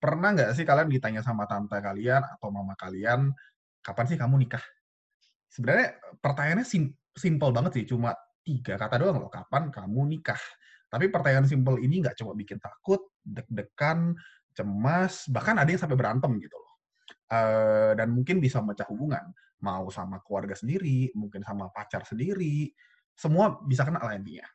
pernah nggak sih kalian ditanya sama tante kalian atau mama kalian, kapan sih kamu nikah? Sebenarnya pertanyaannya sim simpel banget sih, cuma tiga kata doang loh, kapan kamu nikah? Tapi pertanyaan simpel ini nggak cuma bikin takut, deg-degan, cemas, bahkan ada yang sampai berantem gitu loh. Uh, dan mungkin bisa memecah hubungan, mau sama keluarga sendiri, mungkin sama pacar sendiri, semua bisa kena lah intinya.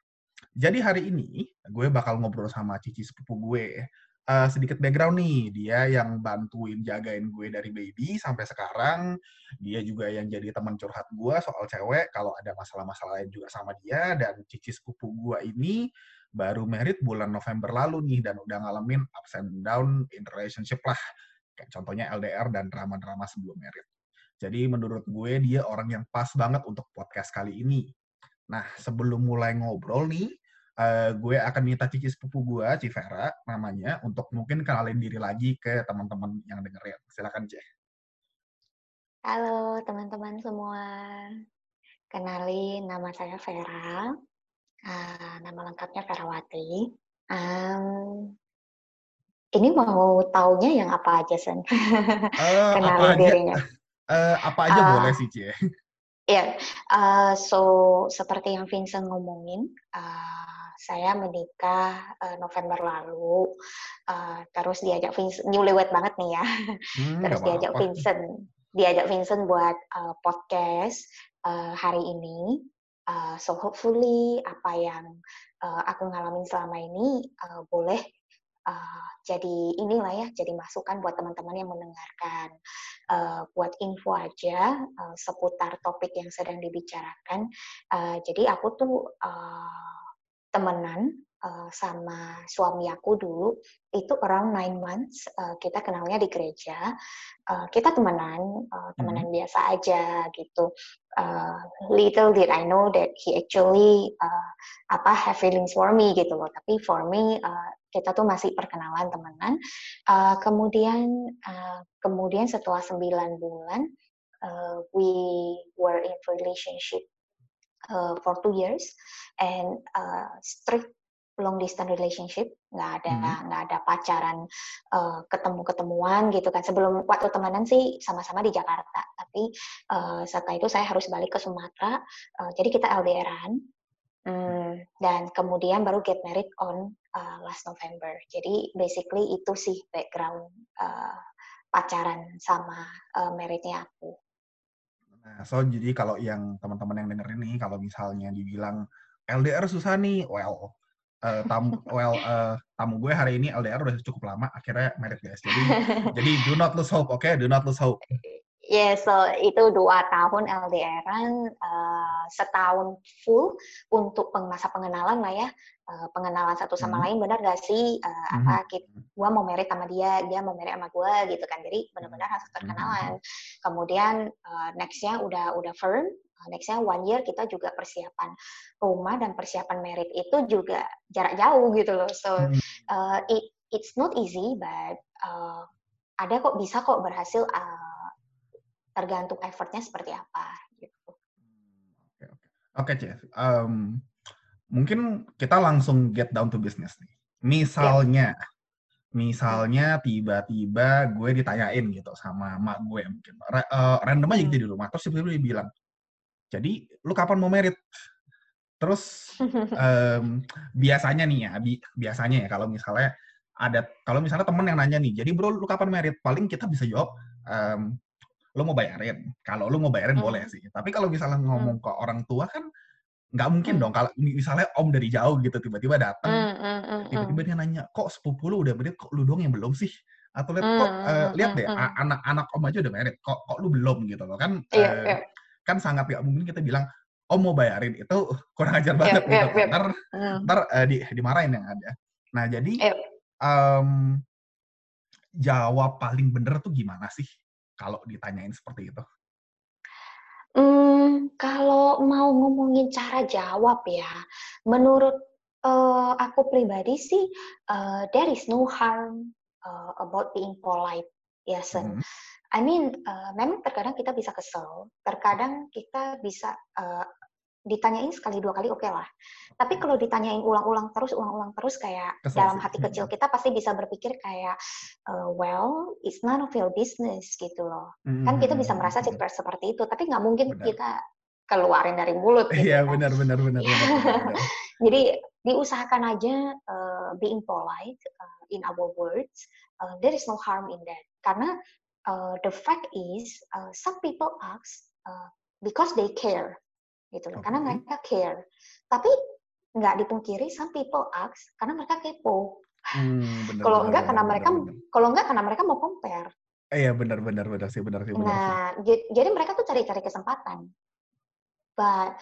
Jadi hari ini gue bakal ngobrol sama cici sepupu gue uh, sedikit background nih, dia yang bantuin jagain gue dari baby sampai sekarang. Dia juga yang jadi teman curhat gue soal cewek kalau ada masalah-masalah lain juga sama dia. Dan cici sepupu gue ini baru merit bulan November lalu nih dan udah ngalamin ups and down in relationship lah. Kayak contohnya LDR dan drama-drama sebelum merit. Jadi menurut gue dia orang yang pas banget untuk podcast kali ini. Nah, sebelum mulai ngobrol nih, uh, gue akan minta cici sepupu gue, Civera namanya, untuk mungkin kenalin diri lagi ke teman-teman yang dengerin. Silakan, Cih. Halo teman-teman semua. Kenalin, nama saya Vera. Uh, nama lengkapnya Ferawati. Um, ini mau taunya yang apa aja, Sen? Uh, Kenalin apa dirinya. Aja, uh, apa aja uh, boleh sih, Cie. Ya, yeah, uh, so seperti yang Vincent ngomongin, uh, saya menikah uh, November lalu, uh, terus diajak Vincent, newlywed banget nih ya, hmm, terus diajak apa. Vincent, diajak Vincent buat uh, podcast uh, hari ini. Uh, so hopefully apa yang uh, aku ngalamin selama ini uh, boleh uh, jadi inilah ya, jadi masukan buat teman-teman yang mendengarkan. Uh, buat info aja uh, seputar topik yang sedang dibicarakan. Uh, jadi aku tuh uh, temenan uh, sama suami aku dulu itu around nine months uh, kita kenalnya di gereja. Uh, kita temenan uh, temenan hmm. biasa aja gitu. Uh, little did I know that he actually uh, apa have feelings for me gitu loh. Tapi for me uh, kita tuh masih perkenalan temenan. Uh, kemudian uh, kemudian setelah sembilan bulan uh, we were in relationship uh, for two years and uh, strict long distance relationship. Nggak ada hmm. nggak ada pacaran uh, ketemu ketemuan gitu kan. Sebelum waktu temenan sih sama-sama di Jakarta. Tapi uh, setelah itu saya harus balik ke Sumatera uh, jadi kita LDRan um, dan kemudian baru get married on uh, last November. Jadi basically itu sih background uh, pacaran sama uh, meritnya aku Nah, so jadi kalau yang teman-teman yang denger ini, kalau misalnya dibilang LDR susah nih, well, uh, tamu, well, uh, tamu gue hari ini LDR udah cukup lama, akhirnya married guys. Jadi, jadi do not lose hope, oke? Okay? Do not lose hope. Yeah, so itu dua tahun LDRan, uh, setahun full untuk masa pengenalan lah ya, uh, pengenalan satu sama hmm. lain, benar gak sih? Uh, hmm. Apa, gue mau merit sama dia, dia mau merit sama gue gitu kan, jadi benar-benar harus perkenalan. Hmm. Kemudian uh, nextnya udah udah firm, nextnya one year kita juga persiapan rumah dan persiapan merit itu juga jarak jauh gitu loh. So uh, it it's not easy, but uh, ada kok bisa kok berhasil. Uh, tergantung effortnya seperti apa gitu. Oke oke oke Chef. Um, mungkin kita langsung get down to business nih. Misalnya, yeah. misalnya tiba-tiba gue ditanyain gitu sama mak gue mungkin uh, random aja gitu di rumah terus tiba-tiba dia bilang, jadi lu kapan mau merit? Terus um, biasanya nih ya, bi biasanya ya kalau misalnya ada kalau misalnya temen yang nanya nih, jadi bro lu kapan merit? Paling kita bisa jawab, um, lo mau bayarin. Kalau lo mau bayarin hmm. boleh sih. Tapi kalau misalnya hmm. ngomong ke orang tua kan nggak mungkin hmm. dong kalau misalnya om dari jauh gitu tiba-tiba datang hmm, hmm, hmm, tiba-tiba dia nanya kok sepupu lu udah merit kok lu doang yang belum sih atau lihat kok uh, lihat deh anak-anak om aja udah merit kok kok lu belum gitu loh kan iya, uh, iya. kan sangat nggak mungkin kita bilang om mau bayarin itu kurang ajar iya, banget iya, gitu iya, ntar hmm. ntar uh, di, dimarahin yang ada nah jadi um, jawab paling bener tuh gimana sih kalau ditanyain seperti itu? Hmm, kalau mau ngomongin cara jawab ya, menurut uh, aku pribadi sih, uh, there is no harm uh, about being polite, ya sen. Hmm. I mean, uh, memang terkadang kita bisa kesel, terkadang kita bisa uh, ditanyain sekali dua kali oke okay lah. Tapi kalau ditanyain ulang-ulang terus, ulang-ulang terus kayak Kesel dalam hati kecil kita pasti bisa berpikir kayak, uh, well, it's none of your business gitu loh. Mm-hmm. Kan kita bisa merasa seperti itu, tapi nggak mungkin benar. kita keluarin dari mulut. Gitu iya kan. benar benar benar. benar, Jadi diusahakan aja uh, being polite uh, in our words. Uh, there is no harm in that. Karena uh, the fact is, uh, some people ask uh, because they care gitu loh. Okay. Karena mereka care. Tapi nggak dipungkiri some people ask karena mereka kepo. Hmm, kalau enggak karena mereka kalau enggak karena mereka mau compare. Eh, iya benar benar benar sih benar sih benar Nah, sih. jadi mereka tuh cari-cari kesempatan. But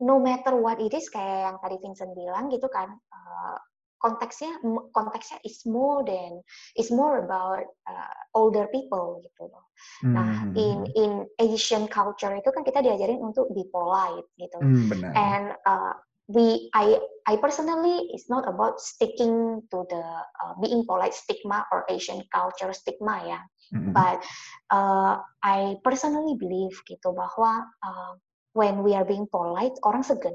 no matter what it is kayak yang tadi Vincent bilang gitu kan, uh, konteksnya konteksnya is more than is more about uh, older people gitu loh. Hmm. Nah, hmm, hmm, in in Asian culture itu kan kita diajarin untuk be polite gitu. Hmm, benar. And uh, we I I personally it's not about sticking to the uh, being polite stigma or Asian culture stigma ya. Mm-hmm. But uh, I personally believe gitu bahwa uh, when we are being polite orang segan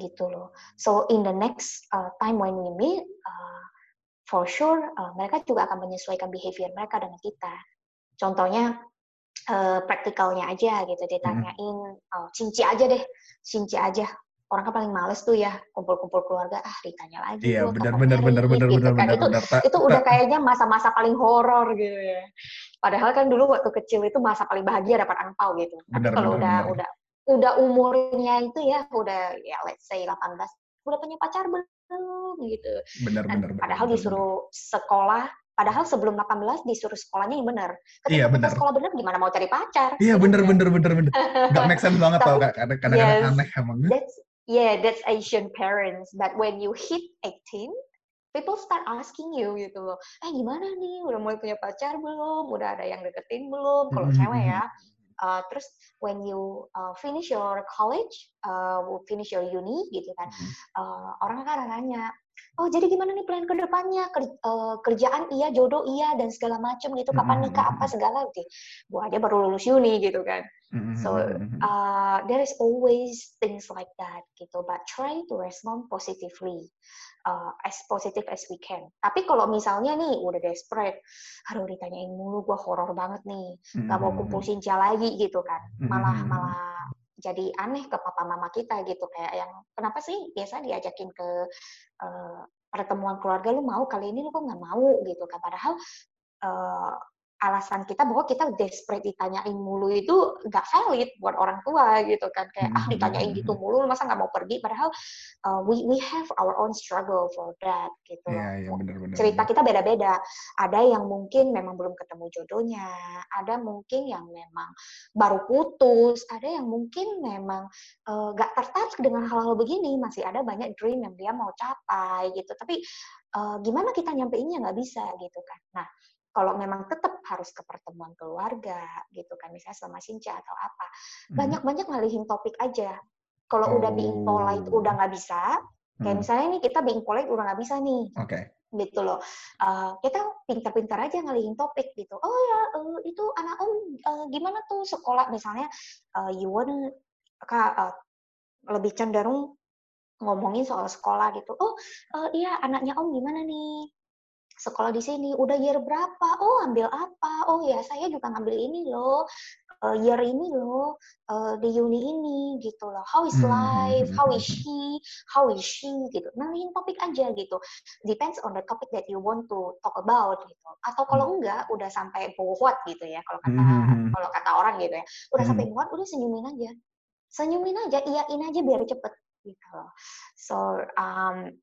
gitu loh. So in the next uh, time when we meet, uh, for sure uh, mereka juga akan menyesuaikan behavior mereka dengan kita. Contohnya uh, praktikalnya aja gitu, ditanyain, oh, cinci aja deh, cinci aja. Orang kan paling males tuh ya kumpul-kumpul keluarga, ah ditanya lagi. Iya benar benar benar benar gitu benar kan. benar. Itu, benar, itu udah kayaknya masa-masa paling horor gitu ya. Padahal kan dulu waktu kecil itu masa paling bahagia dapat angpau gitu. Tapi kalau udah benar. udah udah umurnya itu ya udah ya let's say 18 udah punya pacar belum gitu. Benar benar. Padahal benar, disuruh benar. sekolah Padahal sebelum 18 disuruh sekolahnya yang benar. Ketika iya, benar. sekolah benar gimana mau cari pacar? Iya benar gitu. benar benar benar. Gak make sense banget tau kak. Kadang-kadang yes, aneh emang. That's, yeah, that's Asian parents. But when you hit 18, people start asking you gitu loh. Eh gimana nih? Udah mulai punya pacar belum? Udah ada yang deketin belum? Kalau mm -hmm. cewek ya. Uh, terus when you uh, finish your college, uh, finish your uni gitu kan, uh, orang kan nanya, oh jadi gimana nih plan ke depannya kerjaan iya, jodoh iya dan segala macam gitu, kapan nikah apa segala gitu. Gua aja baru lulus uni gitu kan. So uh, there is always things like that gitu, but try to respond positively uh, as positive as we can. Tapi kalau misalnya nih udah desperate, aduh ditanyain mulu, gue horor banget nih, nggak mau kumpul sinca lagi gitu kan, malah malah jadi aneh ke papa mama kita gitu. Kayak yang kenapa sih biasa diajakin ke uh, pertemuan keluarga? Lu mau kali ini lu kok nggak mau? gitu kan. Padahal uh, alasan kita bahwa kita desperate ditanyain mulu itu nggak valid buat orang tua gitu kan. Kayak ah hmm, ditanyain hmm, gitu mulu masa nggak mau pergi? Padahal uh, we we have our own struggle for that gitu yeah, yeah, bener, bener, cerita kita beda-beda. Ada yang mungkin memang belum ketemu jodohnya ada mungkin yang memang baru putus ada yang mungkin memang uh, nggak uh, tertarik dengan hal-hal begini. Masih ada banyak dream yang dia mau capai gitu. Tapi uh, gimana kita nyampeinnya nggak bisa gitu kan. Nah kalau memang tetap harus ke pertemuan keluarga gitu kan misalnya sama Sinca atau apa hmm. banyak-banyak ngalihin topik aja kalau oh. udah being polite udah nggak bisa kayak hmm. misalnya nih kita being polite udah nggak bisa nih okay. gitu loh uh, kita pintar-pintar aja ngalihin topik gitu oh ya uh, itu anak om uh, gimana tuh sekolah misalnya uh, you want kak uh, lebih cenderung ngomongin soal sekolah gitu oh uh, iya anaknya om gimana nih sekolah di sini udah year berapa? Oh ambil apa? Oh ya saya juga ngambil ini loh. Uh, year ini loh uh, di uni ini gitu loh. How is hmm, hmm, life? hmm, how is she? How is she? Gitu. Nalihin topik aja gitu. Depends on the topic that you want to talk about gitu. Atau kalau enggak udah sampai bowot gitu ya kalau kata kalau kata orang gitu ya. Udah sampai bowot udah senyumin aja. Senyumin aja iyain aja biar cepet gitu loh. So um,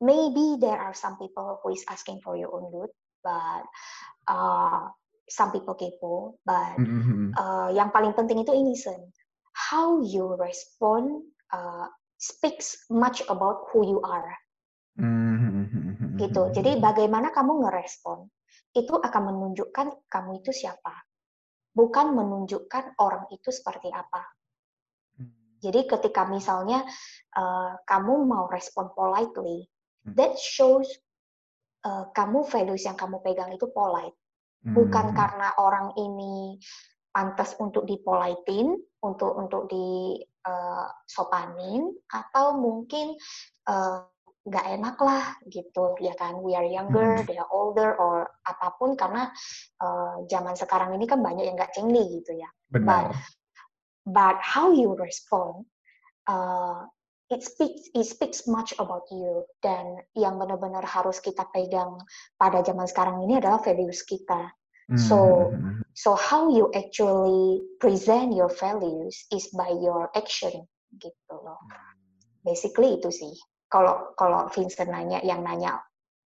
maybe there are some people who is asking for your own good, but uh, some people kepo. But mm-hmm. uh, yang paling penting itu innocent. How you respond uh, speaks much about who you are. Mm-hmm. Gitu. Jadi bagaimana kamu ngerespon itu akan menunjukkan kamu itu siapa, bukan menunjukkan orang itu seperti apa. Mm. Jadi ketika misalnya uh, kamu mau respon politely, Hmm. That shows uh, kamu values yang kamu pegang itu polite. Bukan hmm. karena orang ini pantas untuk dipolitin, untuk untuk di uh, sopanin atau mungkin uh, nggak enak lah gitu ya kan we are younger hmm. they are older or apa pun karena uh, zaman sekarang ini kan banyak yang nggak cengli gitu ya Benar. but but how you respond uh, it speaks it speaks much about you dan yang benar-benar harus kita pegang pada zaman sekarang ini adalah values kita so hmm. so how you actually present your values is by your action gitu loh basically itu sih kalau kalau Vincent nanya yang nanya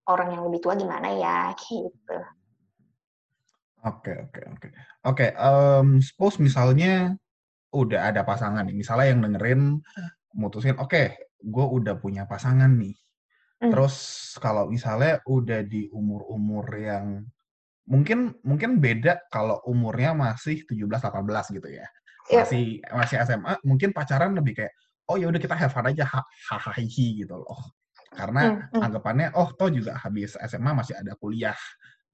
orang yang lebih tua gimana ya gitu. Oke oke oke oke. Suppose misalnya udah ada pasangan nih, misalnya yang dengerin mutusin, oke, okay, gue udah punya pasangan nih. Mm. Terus kalau misalnya udah di umur-umur yang mungkin mungkin beda kalau umurnya masih 17-18 gitu ya. Iya. Masih yeah. masih SMA, mungkin pacaran lebih kayak oh ya udah kita have fun aja hahaha gitu loh karena hmm, hmm. anggapannya oh toh juga habis SMA masih ada kuliah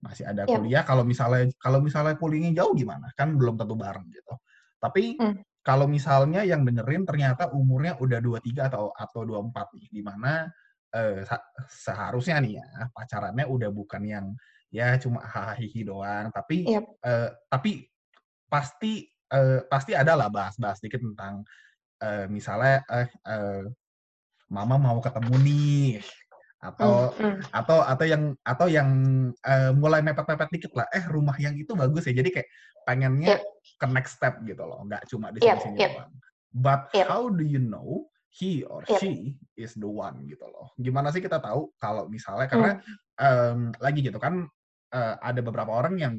masih ada yep. kuliah kalau misalnya kalau misalnya kuliahnya jauh gimana kan belum tentu bareng gitu tapi hmm. Kalau misalnya yang dengerin ternyata umurnya udah 23 atau atau 24 nih di mana eh, seharusnya nih ya pacarannya udah bukan yang ya cuma hahaha doang tapi yep. eh, tapi pasti eh, pasti ada lah bahas-bahas dikit tentang uh, misalnya uh, uh, mama mau ketemu nih atau mm, mm. atau atau yang atau yang uh, mulai mepet-mepet dikit lah eh rumah yang itu bagus ya jadi kayak pengennya yep. ke next step gitu loh nggak cuma di sini yep, yep. doang but yep. how do you know he or yep. she is the one gitu loh gimana sih kita tahu kalau misalnya karena mm. um, lagi gitu kan uh, ada beberapa orang yang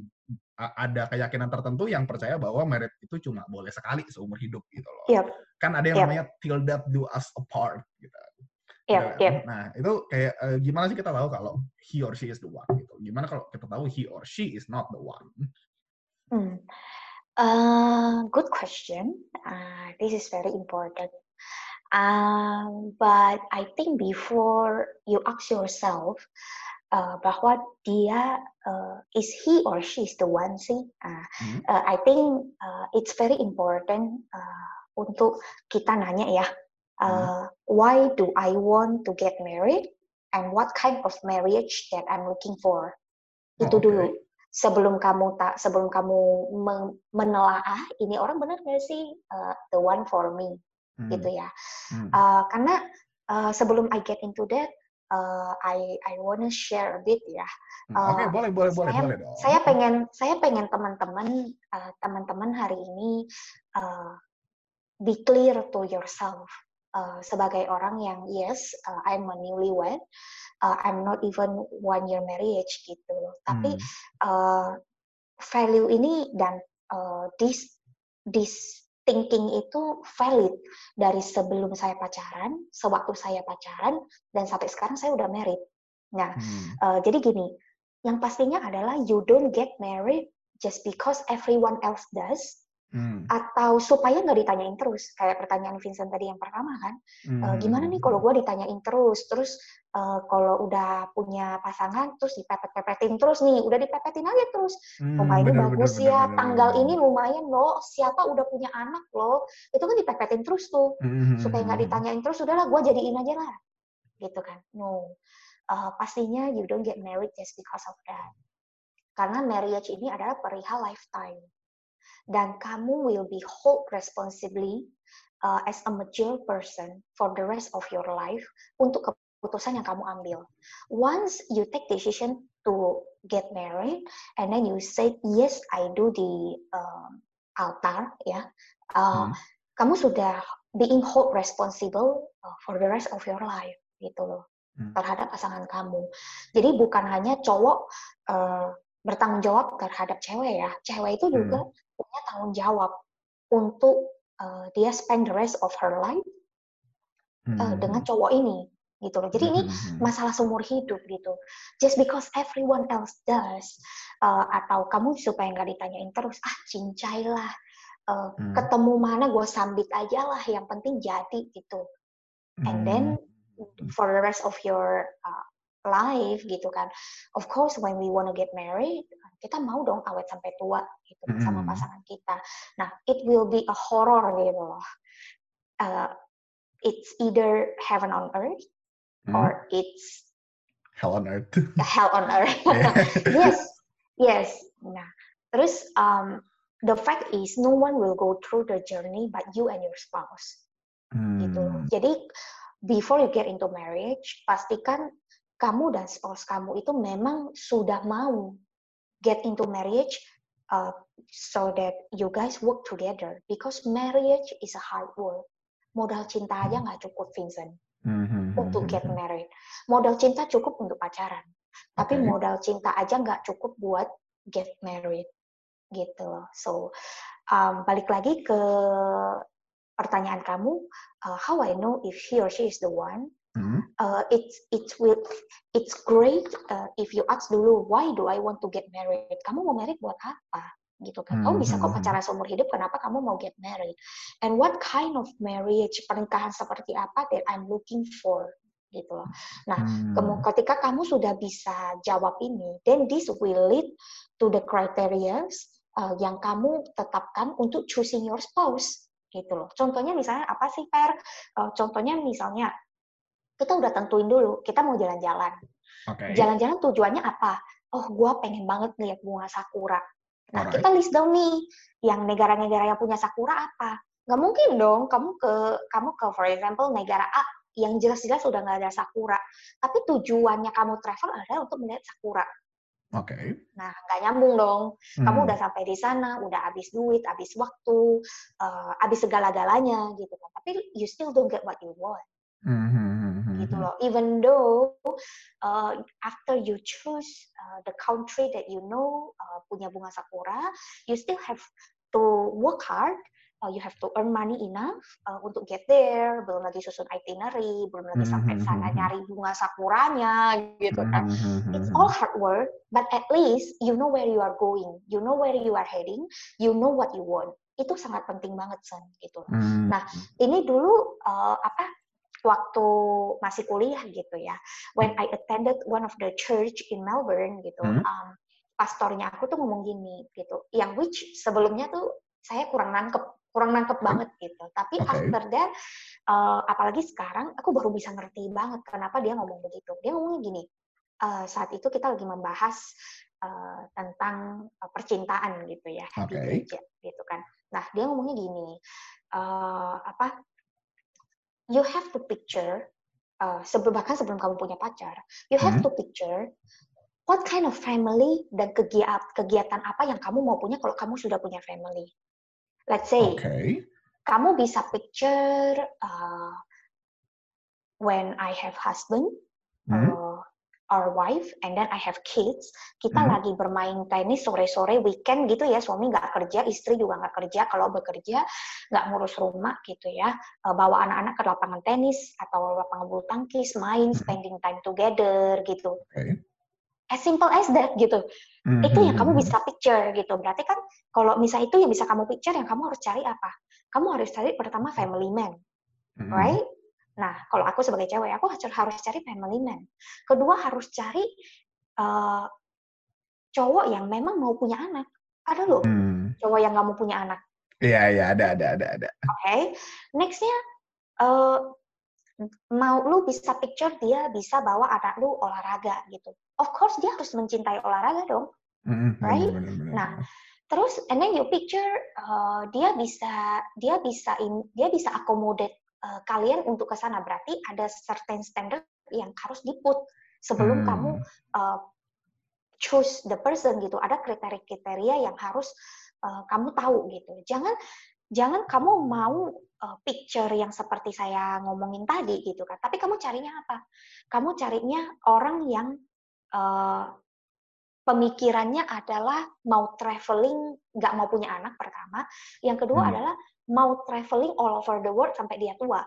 ada keyakinan tertentu yang percaya bahwa merit itu cuma boleh sekali seumur hidup gitu loh. Yep. Kan ada yang yep. namanya till death do us apart gitu. Yep, nah, yep. nah itu kayak uh, gimana sih kita tahu kalau he or she is the one gitu. Gimana kalau kita tahu he or she is not the one? Hmm. Uh, good question. Uh, this is very important. Um, but I think before you ask yourself, uh, bahwa dia uh, is he or she is the one sih. Uh, hmm. uh, I think uh, it's very important uh, untuk kita nanya ya, uh, hmm. why do I want to get married and what kind of marriage that I'm looking for. Oh, Itu okay. dulu. Sebelum kamu tak, sebelum kamu menelaah ini orang benar nggak sih uh, the one for me, hmm. gitu ya. Hmm. Uh, karena uh, sebelum I get into that, uh, I I wanna share a bit ya. Uh, Oke, okay, boleh boleh boleh saya, boleh dong. Saya pengen saya pengen teman-teman uh, teman-teman hari ini uh, be clear to yourself uh, sebagai orang yang yes uh, I'm a newlywed, uh, I'm not even one year marriage gitu. Tapi hmm. uh, value ini dan uh, this this thinking itu valid dari sebelum saya pacaran, sewaktu saya pacaran, dan sampai sekarang saya udah married. Nah, hmm. uh, jadi gini, yang pastinya adalah you don't get married just because everyone else does, Hmm. Atau supaya nggak ditanyain terus, kayak pertanyaan Vincent tadi yang pertama kan, hmm. e, gimana nih kalau gue ditanyain terus, terus uh, kalau udah punya pasangan terus dipepet-pepetin terus nih, udah dipepetin aja terus, hmm, rumah ini bener, bagus bener, ya, bener, tanggal bener. ini lumayan loh, siapa udah punya anak loh, itu kan dipepetin terus tuh, hmm. supaya nggak ditanyain terus, udahlah gue jadiin aja lah, gitu kan, no, uh, pastinya you don't get married just because of that, karena marriage ini adalah perihal lifetime dan kamu will be hold responsibly uh, as a mature person for the rest of your life untuk keputusan yang kamu ambil. Once you take decision to get married and then you say yes I do the um, altar ya, uh, hmm. kamu sudah being hold responsible uh, for the rest of your life gitu loh hmm. terhadap pasangan kamu. Jadi bukan hanya cowok uh, bertanggung jawab terhadap cewek ya, cewek itu juga hmm punya tanggung jawab untuk uh, dia spend the rest of her life uh, dengan cowok ini gitu loh. Jadi ini hmm. masalah seumur hidup gitu. Just because everyone else does uh, atau kamu supaya nggak ditanyain terus ah cincai lah uh, hmm. ketemu mana gue sambit aja lah yang penting jadi gitu. And then for the rest of your uh, life gitu kan. Of course when we wanna get married kita mau dong awet sampai tua gitu mm. sama pasangan kita. Nah, it will be a horror gitu loh. uh, it's either heaven on earth hmm. or it's hell on earth. hell on earth. yes, yes. Nah, terus um, the fact is no one will go through the journey but you and your spouse. Hmm. Gitu. Jadi before you get into marriage, pastikan kamu dan spouse kamu itu memang sudah mau get into marriage uh, so that you guys work together because marriage is a hard work. Modal cinta aja nggak cukup, Vincent, mm-hmm. untuk get married. Modal cinta cukup untuk pacaran, tapi okay. modal cinta aja nggak cukup buat get married, gitu. So um, balik lagi ke pertanyaan kamu, uh, how I know if he or she is the one? Mm-hmm. Uh, it's it's will it's great uh, if you ask dulu why do I want to get married? Kamu mau married buat apa? Gitu kan? Mm-hmm. Kamu bisa kok hmm. pacaran seumur hidup. Kenapa kamu mau get married? And what kind of marriage pernikahan seperti apa that I'm looking for? gitu loh. Nah, hmm. ketika kamu sudah bisa jawab ini, then this will lead to the criteria uh, yang kamu tetapkan untuk choosing your spouse gitu loh. Contohnya misalnya apa sih Per? Uh, contohnya misalnya kita udah tentuin dulu kita mau jalan-jalan. Okay. Jalan-jalan tujuannya apa? Oh, gue pengen banget lihat bunga sakura. Nah, Alright. kita list down nih yang negara-negara yang punya sakura apa. Nggak mungkin dong kamu ke kamu ke for example negara A yang jelas-jelas sudah nggak ada sakura. Tapi tujuannya kamu travel adalah untuk melihat sakura. Oke. Okay. Nah, nggak nyambung dong. Kamu hmm. udah sampai di sana, udah habis duit, habis waktu, uh, habis segala-galanya gitu kan. Tapi you still don't get what you want. Mm-hmm. Gitu loh. Even though uh, after you choose uh, the country that you know uh, punya bunga sakura, you still have to work hard. Uh, you have to earn money enough uh, untuk get there. Belum lagi susun itinerary, belum lagi sampai sana nyari bunga sakuranya, gitu kan. It's all hard work, but at least you know where you are going, you know where you are heading, you know what you want itu sangat penting banget san gitu. Mm. Nah ini dulu uh, apa waktu masih kuliah gitu ya. When I attended one of the church in Melbourne gitu, hmm. um, pastornya aku tuh ngomong gini gitu. Yang which sebelumnya tuh saya kurang nangkep, kurang nangkep banget gitu. Tapi okay. after that, uh, apalagi sekarang aku baru bisa ngerti banget kenapa dia ngomong begitu. Dia ngomongnya gini. Uh, saat itu kita lagi membahas uh, tentang uh, percintaan gitu ya okay. di gereja gitu kan. Nah dia ngomongnya gini, uh, apa you have to picture uh, sebelum bahkan sebelum kamu punya pacar, you have hmm. to picture what kind of family dan kegiatan kegiatan apa yang kamu mau punya kalau kamu sudah punya family. Let's say, okay. kamu bisa picture uh, when I have husband, hmm. uh, our wife and then I have kids, kita hmm. lagi bermain tenis sore-sore weekend gitu ya, suami nggak kerja, istri juga nggak kerja, kalau bekerja nggak ngurus rumah gitu ya, eh, bawa anak-anak ke lapangan tenis atau lapangan bulu tangkis, main, hmm. spending time together gitu. Okay. As simple as that gitu. Mm-hmm. Itu yang kamu hmm, bisa picture gitu. Berarti kan kalau misalnya itu yang bisa kamu picture, yang kamu harus cari apa? Kamu harus cari pertama family man, mm-hmm. right? Nah, kalau aku sebagai cewek, aku harus cari family man. Kedua, harus cari uh, cowok yang memang mau punya anak. Ada loh, hmm. cowok yang nggak mau punya anak. Iya, iya, ada, ada, ada, ada. Oke, okay. nextnya uh, mau lu bisa picture dia bisa bawa anak lu olahraga gitu. Of course dia harus mencintai olahraga dong, mm-hmm. right? Bener, bener, nah, terus and then you picture uh, dia bisa dia bisa in, dia bisa accommodate uh, kalian untuk ke sana berarti ada certain standard yang harus diput sebelum hmm. kamu uh, choose the person gitu. Ada kriteria-kriteria yang harus uh, kamu tahu gitu. Jangan jangan kamu mau uh, picture yang seperti saya ngomongin tadi gitu kan. Tapi kamu carinya apa? Kamu carinya orang yang uh, pemikirannya adalah mau traveling nggak mau punya anak pertama yang kedua hmm. adalah mau traveling all over the world sampai dia tua.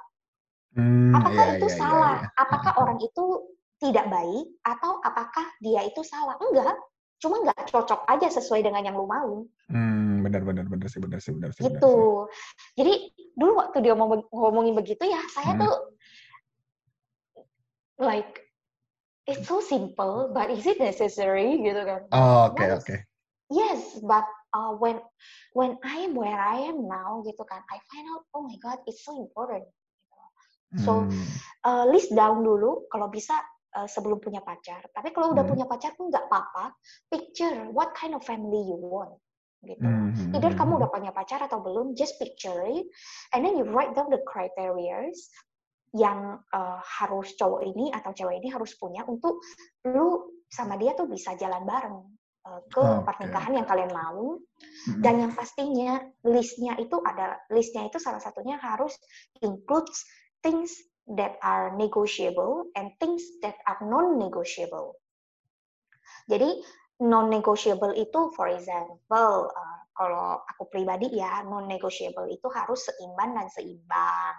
Hmm, apakah iya, itu iya, iya salah? Iya, iya. Apakah orang itu tidak baik atau apakah dia itu salah? Enggak, cuma nggak cocok aja sesuai dengan yang lu mau. Hmm, benar benar benar sih benar sih benar sih. Gitu. Benar sih. Jadi dulu waktu dia ngomong, ngomongin begitu ya, saya hmm. tuh like it's so simple, but is it necessary gitu kan? Oh, oke okay, oke. Okay. Yes, but uh, when when I am where I am now gitu kan I find out oh my god it's so important so Hmm. uh, list down dulu kalau bisa uh, sebelum punya pacar tapi kalau udah Hmm. punya pacar pun nggak apa-apa picture what kind of family you want gitu Hmm. either kamu udah punya pacar atau belum just picture it and then you write down the criteria yang uh, harus cowok ini atau cewek ini harus punya untuk lu sama dia tuh bisa jalan bareng uh, ke Oke. pernikahan yang kalian mau Hmm. dan yang pastinya listnya itu ada listnya itu salah satunya harus includes things that are negotiable and things that are non-negotiable. Jadi non-negotiable itu, for example, uh, kalau aku pribadi ya non-negotiable itu harus seimbang dan seimbang,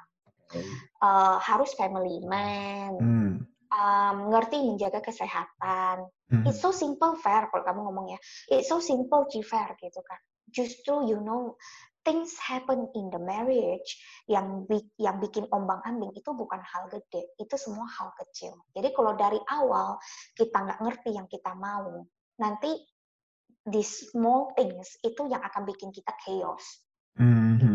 Uh, harus family man, Hmm. um, ngerti menjaga kesehatan, Hmm. It's so simple fair kalau kamu ngomong ya. It's so simple fair gitu kan. Justru you know things happen in the marriage yang bi- yang bikin ombang-ambing itu bukan hal gede, itu semua hal kecil. Jadi kalau dari awal kita nggak ngerti yang kita mau, nanti these small things itu yang akan bikin kita chaos. Hmm. Gitu lah. Hmm.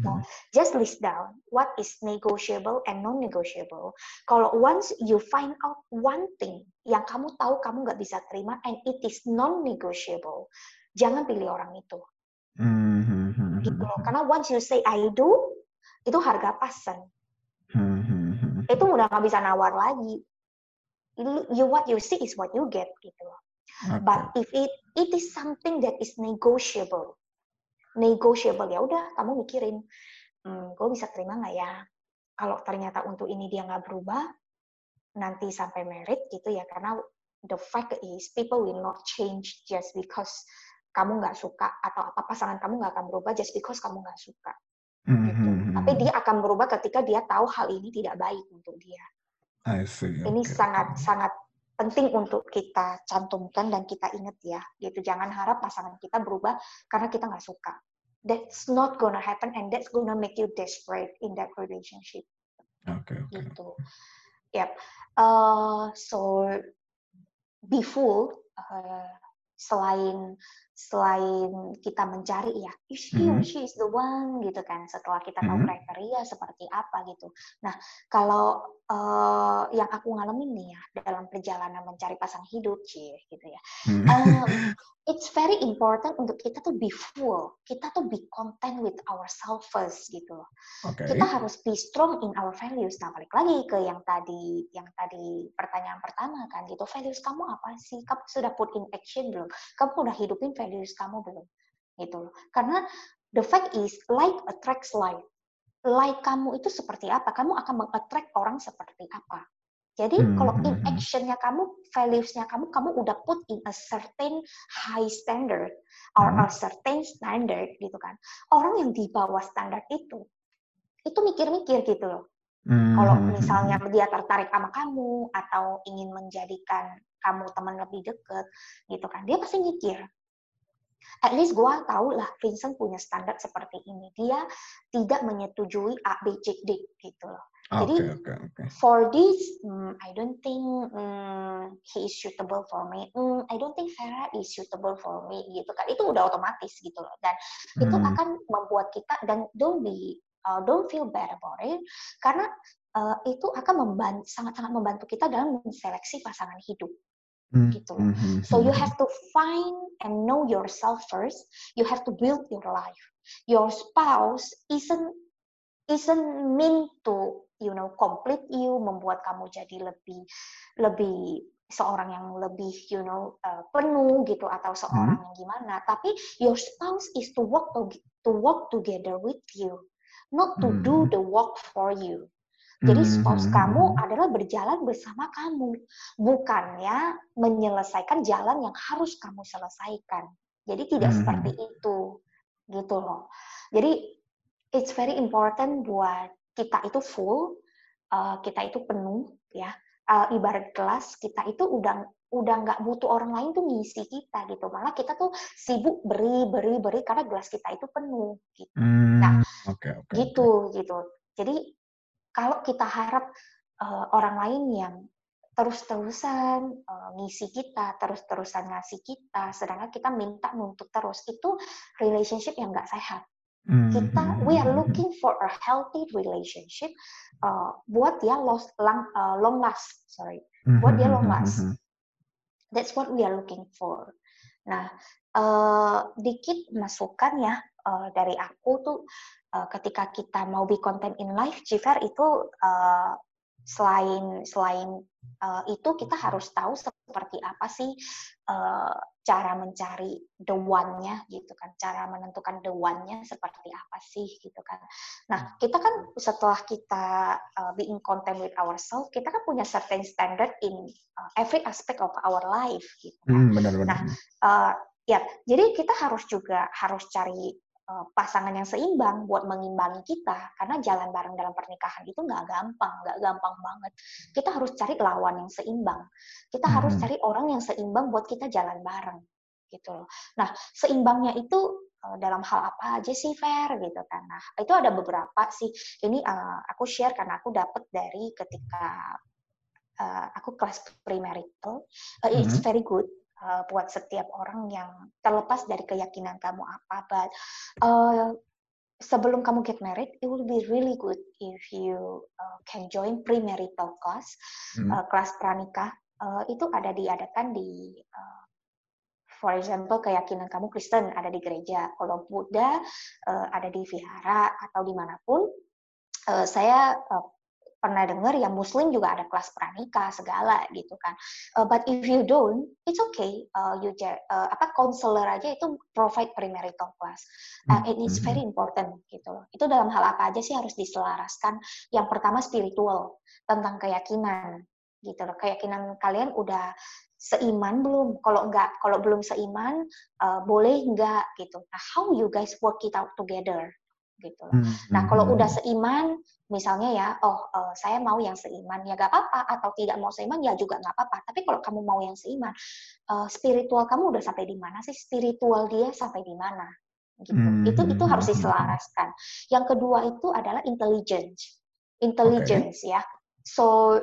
Hmm. Nah, just list down what is negotiable and non-negotiable. Kalau once you find out one thing yang kamu tahu kamu nggak bisa terima and it is non-negotiable, jangan pilih orang itu. Hmm. Hmm. Hmm. Gitu loh. Karena once you say I do, itu harga pasan. Hmm. Hmm. Hmm. Itu udah nggak bisa nawar lagi. You, what you see is what you get gitu loh. Oke. But if it it is something that is negotiable, negotiable ya udah kamu mikirin, hmm, gue bisa terima nggak ya? Kalau ternyata untuk ini dia nggak berubah, nanti sampai merit gitu ya karena the fact is people will not change just because kamu nggak suka atau apa pasangan kamu nggak akan berubah just because kamu nggak suka Hmm. gitu. Hmm. Tapi dia akan berubah ketika dia tahu hal ini tidak baik untuk dia. I see. Ini sangat sangat penting untuk kita cantumkan dan kita ingat ya. Gitu. Jangan harap pasangan kita berubah karena kita nggak suka. That's not gonna happen and that's gonna make you desperate in that relationship. Oke, oke. Gitu. Yep. Uh, so be full. uh, selain selain kita mencari ya, is he or Mhm. she is the one gitu kan. Setelah kita tahu Mhm. kriteria seperti apa gitu. Nah, kalau uh, yang aku ngalamin nih ya dalam perjalanan mencari pasangan hidup, cie gitu ya. Hmm. Um, it's very important untuk kita tuh be full. Kita tuh be content with ourselves first gitu loh. Oke. Kita harus be strong in our values. Nah, balik lagi ke yang tadi yang tadi pertanyaan pertama kan gitu. Values kamu apa sih? Kamu sudah put in action belum? Kamu udah hidupin values kamu belum? Gitu loh. Karena the fact is like attracts like. Like kamu itu seperti apa? Kamu akan meng-attract orang seperti apa? Jadi Hmm, kalau in hmm, hmm. actionnya kamu, values-nya kamu, kamu udah put in a certain high standard or Hmm. a certain standard gitu kan. Orang yang di bawah standar itu, itu mikir-mikir gitu loh. Hmm. Kalau Hmm. misalnya dia tertarik sama kamu atau ingin menjadikan kamu teman lebih deket gitu kan, dia pasti mikir. At least gue tahu lah Vincent punya standar seperti ini. Dia tidak menyetujui A, B, C, D gitu loh. Oke, Jadi oke, oke. for this, mm, I don't think mm, he is suitable for me. Mm, I don't think Sarah is suitable for me gitu kan. Itu udah otomatis gitu loh. Dan itu Hmm. akan membuat kita dan don't be uh, don't feel bad about it karena uh, itu akan membantu sangat-sangat membantu kita dalam menseleksi pasangan hidup. Gitu loh. Hmm. So you Hmm. have to find and know yourself first. You have to build your life. Your spouse isn't isn't meant to you know complete you, membuat kamu jadi lebih lebih seorang yang lebih you know uh, penuh gitu atau seorang yang gimana. Tapi your spouse is to work to, to work together with you, not to do Hmm. the work for you. Jadi Hmm. spouse Hmm. kamu adalah berjalan bersama kamu, bukannya menyelesaikan jalan yang harus kamu selesaikan. Jadi tidak Hmm. seperti itu, gitu loh. Jadi it's very important buat kita itu full, uh, kita itu penuh, ya. Uh, ibarat kelas kita itu udah udah nggak butuh orang lain tuh ngisi kita gitu. Malah kita tuh sibuk beri beri beri karena gelas kita itu penuh. Gitu Hmm. Nah, Oke, oke. gitu gitu. Jadi kalau kita harap uh, orang lain yang terus-terusan uh, ngisi kita, terus-terusan ngasih kita, sedangkan kita minta nuntut terus. Itu relationship yang nggak sehat. Kita we are looking for a healthy relationship uh, buat dia lost, long, uh, long last, sorry, buat dia long last. That's what we are looking for. Nah, uh, dikit masukan ya uh, dari aku tuh uh, ketika kita mau be content in life, Jiver itu uh, selain selain uh, itu kita harus tahu seperti apa sih uh, cara mencari the one-nya gitu kan, cara menentukan the one-nya seperti apa sih gitu kan. Nah, kita kan setelah kita uh, being content with ourselves, kita kan punya certain standard in uh, every aspect of our life gitu kan. Hmm, benar, benar. Nah, uh, ya, jadi kita harus juga harus cari Eh, pasangan yang seimbang buat mengimbangi kita. Karena jalan bareng dalam pernikahan itu nggak gampang nggak gampang banget. Kita harus cari lawan yang seimbang. Kita hmm. harus cari orang yang seimbang buat kita jalan bareng gitu loh. Nah seimbangnya itu eh, dalam hal apa aja sih fair gitu kan. Nah itu ada beberapa sih. Ini uh, aku share karena aku dapat dari ketika uh, aku kelas premarital uh, it's mm -hmm. very good uh, buat setiap orang yang terlepas dari keyakinan kamu apa. But uh, sebelum kamu get married, it will be really good if you uh, can join premarital class, hmm. uh, kelas pranikah. Uh, itu ada diadakan di, uh, for example, keyakinan kamu Kristen ada di gereja, kalau Buddha uh, ada di vihara atau di mana pun. Uh, saya uh, pernah dengar yang muslim juga ada kelas pranikah segala gitu kan. Uh, but if you don't, it's okay. Uh, you uh, apa konselor aja itu provide premarital class. Uh, it is very hmm. important gitu loh. Itu dalam hal apa aja sih harus diselaraskan. Yang pertama spiritual tentang keyakinan gitu loh. Keyakinan kalian udah seiman belum? Kalau enggak, kalau belum seiman, uh, boleh enggak gitu. Nah, how you guys work it out together? Gitu loh. Hmm, nah kalau hmm. udah seiman, misalnya ya, oh uh, saya mau yang seiman ya gak apa-apa, atau tidak mau seiman ya juga gak apa-apa. Tapi kalau kamu mau yang seiman, uh, spiritual kamu udah sampai di mana sih? Spiritual dia sampai di mana? Gitu. Hmm. Itu itu harus hmm, hmm, diselaraskan. Yang kedua itu adalah intelligence, intelligence okay. ya. So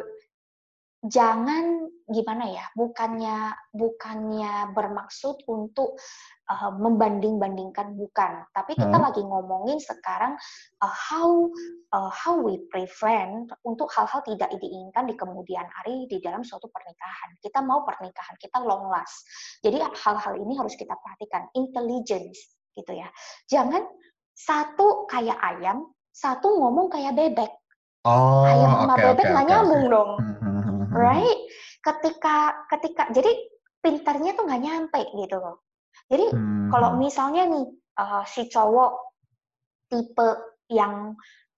jangan gimana ya bukannya bukannya bermaksud untuk uh, membanding-bandingkan bukan. Tapi kita hmm. lagi ngomongin sekarang uh, how uh, how we prevent untuk hal-hal tidak diinginkan di kemudian hari di dalam suatu pernikahan. Kita mau pernikahan kita long last. Jadi hal-hal ini harus kita perhatikan. Intelligence gitu ya. Jangan satu kayak ayam satu ngomong kayak bebek. Oh, ayam sama okay, bebek nggak okay, nyambung okay. dong. Hmm, hmm, hmm right? Ketika ketika jadi pinternya tuh nggak nyampe gitu loh. Jadi hmm. kalau misalnya nih uh, si cowok tipe yang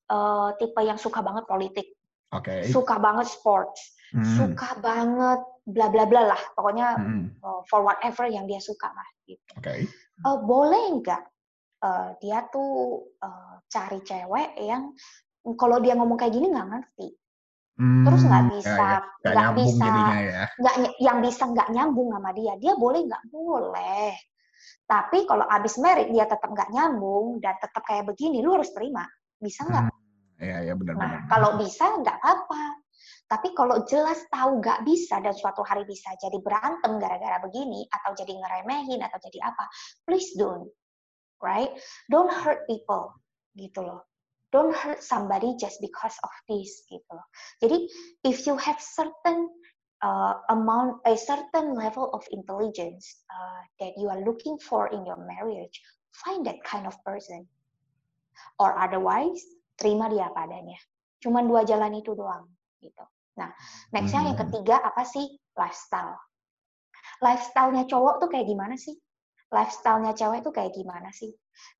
uh, tipe yang suka banget politik, okay. suka banget sports, hmm. suka banget bla bla bla lah, pokoknya hmm. uh, for whatever yang dia suka lah. Gitu. Okay. Uh, boleh nggak uh, dia tuh uh, cari cewek yang kalau dia ngomong kayak gini nggak ngerti, Hmm, terus nggak bisa nggak ya, ya. bisa. ya. nggak yang bisa nggak nyambung sama dia dia boleh nggak boleh. Tapi kalau abis merit dia tetap nggak nyambung dan tetap kayak begini lu harus terima. Bisa nggak? Hmm, ya ya benar nah benar. kalau bisa nggak apa tapi kalau jelas tahu nggak bisa dan suatu hari bisa jadi berantem gara-gara begini atau jadi ngeremehin atau jadi apa please don't right? Don't hurt people gitu loh don't hurt somebody just because of this gitu loh. Jadi if you have certain uh, amount a certain level of intelligence uh, that you are looking for in your marriage, find that kind of person. Or otherwise, terima dia padanya. Cuman dua jalan itu doang gitu. Nah, nextnya yang hmm. ketiga apa sih? Lifestyle. Lifestyle-nya cowok tuh kayak gimana sih? Lifestyle-nya cewek itu kayak gimana sih?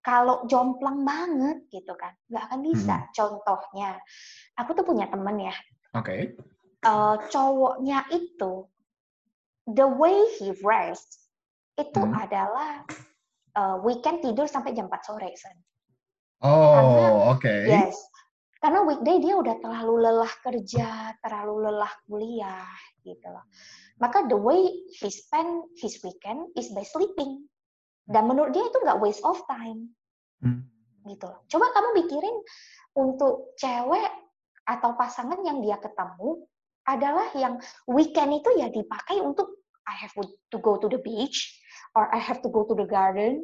Kalau jomplang banget gitu kan, nggak akan bisa. Hmm. Contohnya, aku tuh punya temen ya. Oke. Okay. Uh, cowoknya itu, the way he rest itu hmm. adalah uh, weekend tidur sampai jam 4 sore, Sen. Oh, oke. Okay. Yes. Karena weekday dia udah terlalu lelah kerja, terlalu lelah kuliah, gitu loh. Maka the way he spend his weekend is by sleeping. Dan menurut dia itu nggak waste of time. Hmm. Gitu. Coba kamu pikirin untuk cewek atau pasangan yang dia ketemu adalah yang weekend itu ya dipakai untuk I have to go to the beach, or I have to go to the garden,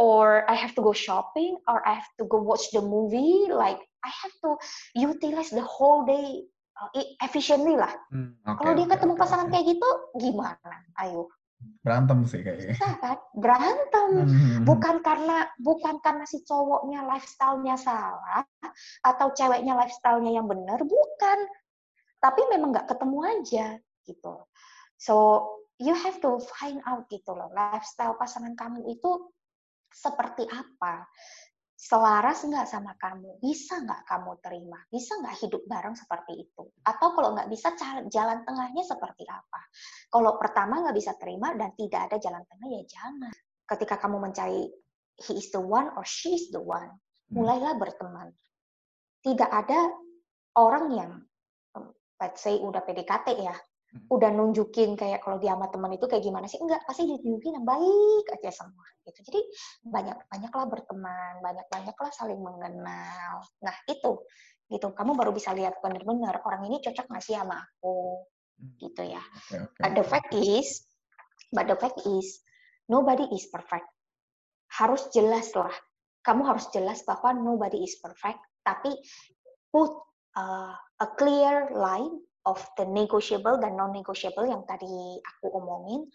or I have to go shopping, or I have to go watch the movie. Like I have to utilize the whole day uh, efficiently lah. Hmm, okay, Kalau dia ketemu okay, pasangan okay. kayak gitu, gimana? Ayo. Berantem sih kayaknya. Susah kan? Berantem. Hmm, hmm, hmm. Bukan karena bukan karena si cowoknya lifestyle-nya salah atau ceweknya lifestyle-nya yang benar, bukan. Tapi memang nggak ketemu aja gitu. So you have to find out gitu loh, lifestyle pasangan kamu itu seperti apa? Selaras nggak sama kamu? Bisa nggak kamu terima? Bisa nggak hidup bareng seperti itu? Atau kalau nggak bisa, jalan tengahnya seperti apa? Kalau pertama nggak bisa terima dan tidak ada jalan tengah, ya jangan. Ketika kamu mencari he is the one or she is the one, hmm. mulailah berteman. Tidak ada orang yang, let's say udah PDKT ya, udah nunjukin kayak kalau dia sama teman itu kayak gimana sih? Enggak pasti ditunjukin yang baik aja semua gitu. Jadi banyak banyaklah berteman banyak banyaklah saling mengenal. Nah itu gitu. Kamu baru bisa lihat benar-benar orang ini cocok nggak sih sama aku hmm. gitu ya. Okay, okay. but the fact is but the fact is nobody is perfect. Harus jelas lah. Kamu harus jelas bahwa nobody is perfect tapi put uh, a clear line of the negotiable dan non-negotiable yang tadi aku omongin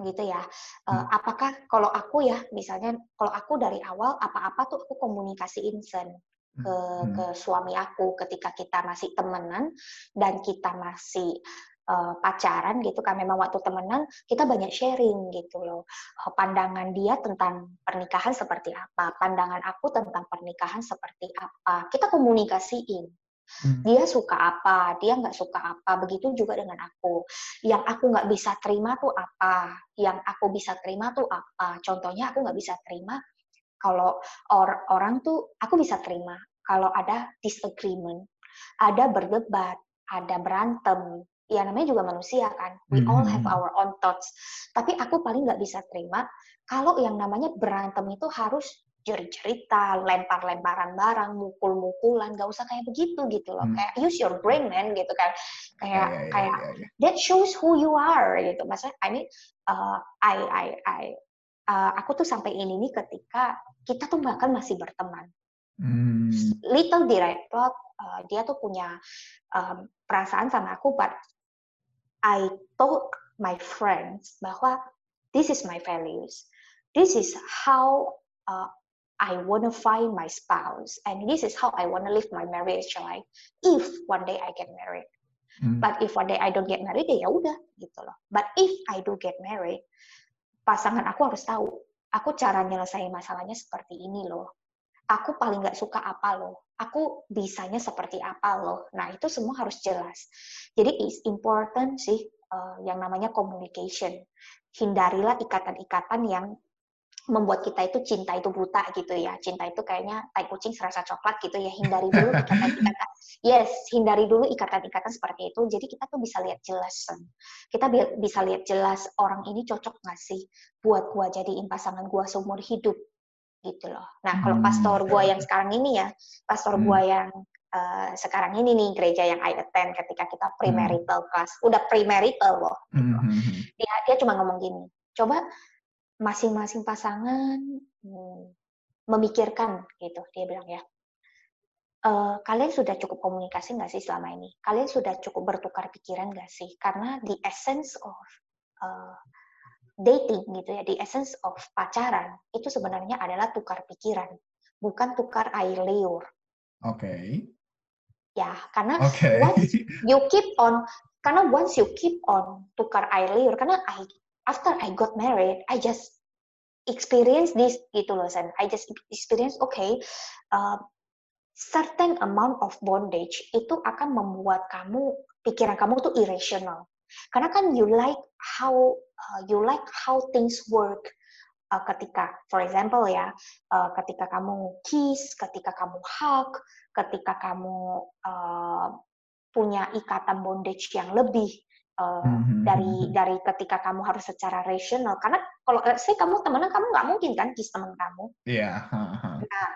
gitu ya. Uh, apakah kalau aku ya misalnya kalau aku dari awal apa-apa tuh aku komunikasiin sen ke hmm. ke suami aku ketika kita masih temenan dan kita masih uh, pacaran gitu kan memang waktu temenan kita banyak sharing gitu loh uh, pandangan dia tentang pernikahan seperti apa pandangan aku tentang pernikahan seperti apa kita komunikasiin Hmm. Dia suka apa, dia nggak suka apa. Begitu juga dengan aku. Yang aku nggak bisa terima tuh apa, yang aku bisa terima tuh apa. Contohnya aku nggak bisa terima kalau or orang tuh aku bisa terima kalau ada disagreement, ada berdebat, ada berantem. Ya namanya juga manusia kan. We all have hmm. our own thoughts. Tapi aku paling nggak bisa terima kalau yang namanya berantem itu harus cerita, lempar-lemparan barang, mukul-mukulan, gak usah kayak begitu gitu loh. Hmm. Kayak use your brain man gitu kan. Kayak yeah, yeah, kayak yeah, yeah. that shows who you are gitu. Maksudnya I mean uh, I I I uh, aku tuh sampai ini nih ketika kita tuh bahkan masih berteman. Hmm. Little did I thought uh, dia tuh punya um, perasaan sama aku, but I told my friends bahwa this is my values. This is how uh, I want to find my spouse, and this is how I want to live my marriage life. If one day I get married, hmm. but if one day I don't get married, ya udah gitu loh. But if I do get married, pasangan aku harus tahu, aku cara nyelesain masalahnya seperti ini loh. Aku paling nggak suka apa loh. Aku bisanya seperti apa loh. Nah itu semua harus jelas. Jadi is important sih uh, yang namanya communication. Hindarilah ikatan-ikatan yang membuat kita itu cinta itu buta gitu ya. Cinta itu kayaknya tai kucing serasa coklat gitu ya. Hindari dulu ikatan-ikatan. Yes, hindari dulu ikatan-ikatan seperti itu. Jadi kita tuh bisa lihat jelas. Kita bisa lihat jelas orang ini cocok nggak sih buat gua jadiin pasangan gua seumur hidup gitu loh. Nah, kalau hmm, pastor gua yang sekarang ini ya, pastor hmm. gua yang uh, sekarang ini nih gereja yang I attend ketika kita premarital class, udah premarital loh. Gitu. Hmm. Dia dia cuma ngomong gini, coba masing-masing pasangan hmm, memikirkan gitu dia bilang ya e, kalian sudah cukup komunikasi nggak sih selama ini kalian sudah cukup bertukar pikiran nggak sih karena the essence of uh, dating gitu ya the essence of pacaran itu sebenarnya adalah tukar pikiran bukan tukar air liur oke okay. ya karena okay. once you keep on karena once you keep on tukar air liur karena after I got married, I just experience this gitu loh, Sen. I just experience, okay, uh, certain amount of bondage itu akan membuat kamu pikiran kamu tuh irrational. Karena kan you like how uh, you like how things work uh, ketika, for example ya, uh, ketika kamu kiss, ketika kamu hug, ketika kamu uh, punya ikatan bondage yang lebih Uh, mm-hmm. dari hmm, hmm. dari ketika kamu harus secara rasional karena kalau saya kamu temenan kamu nggak mungkin kan kiss teman kamu iya yeah. nah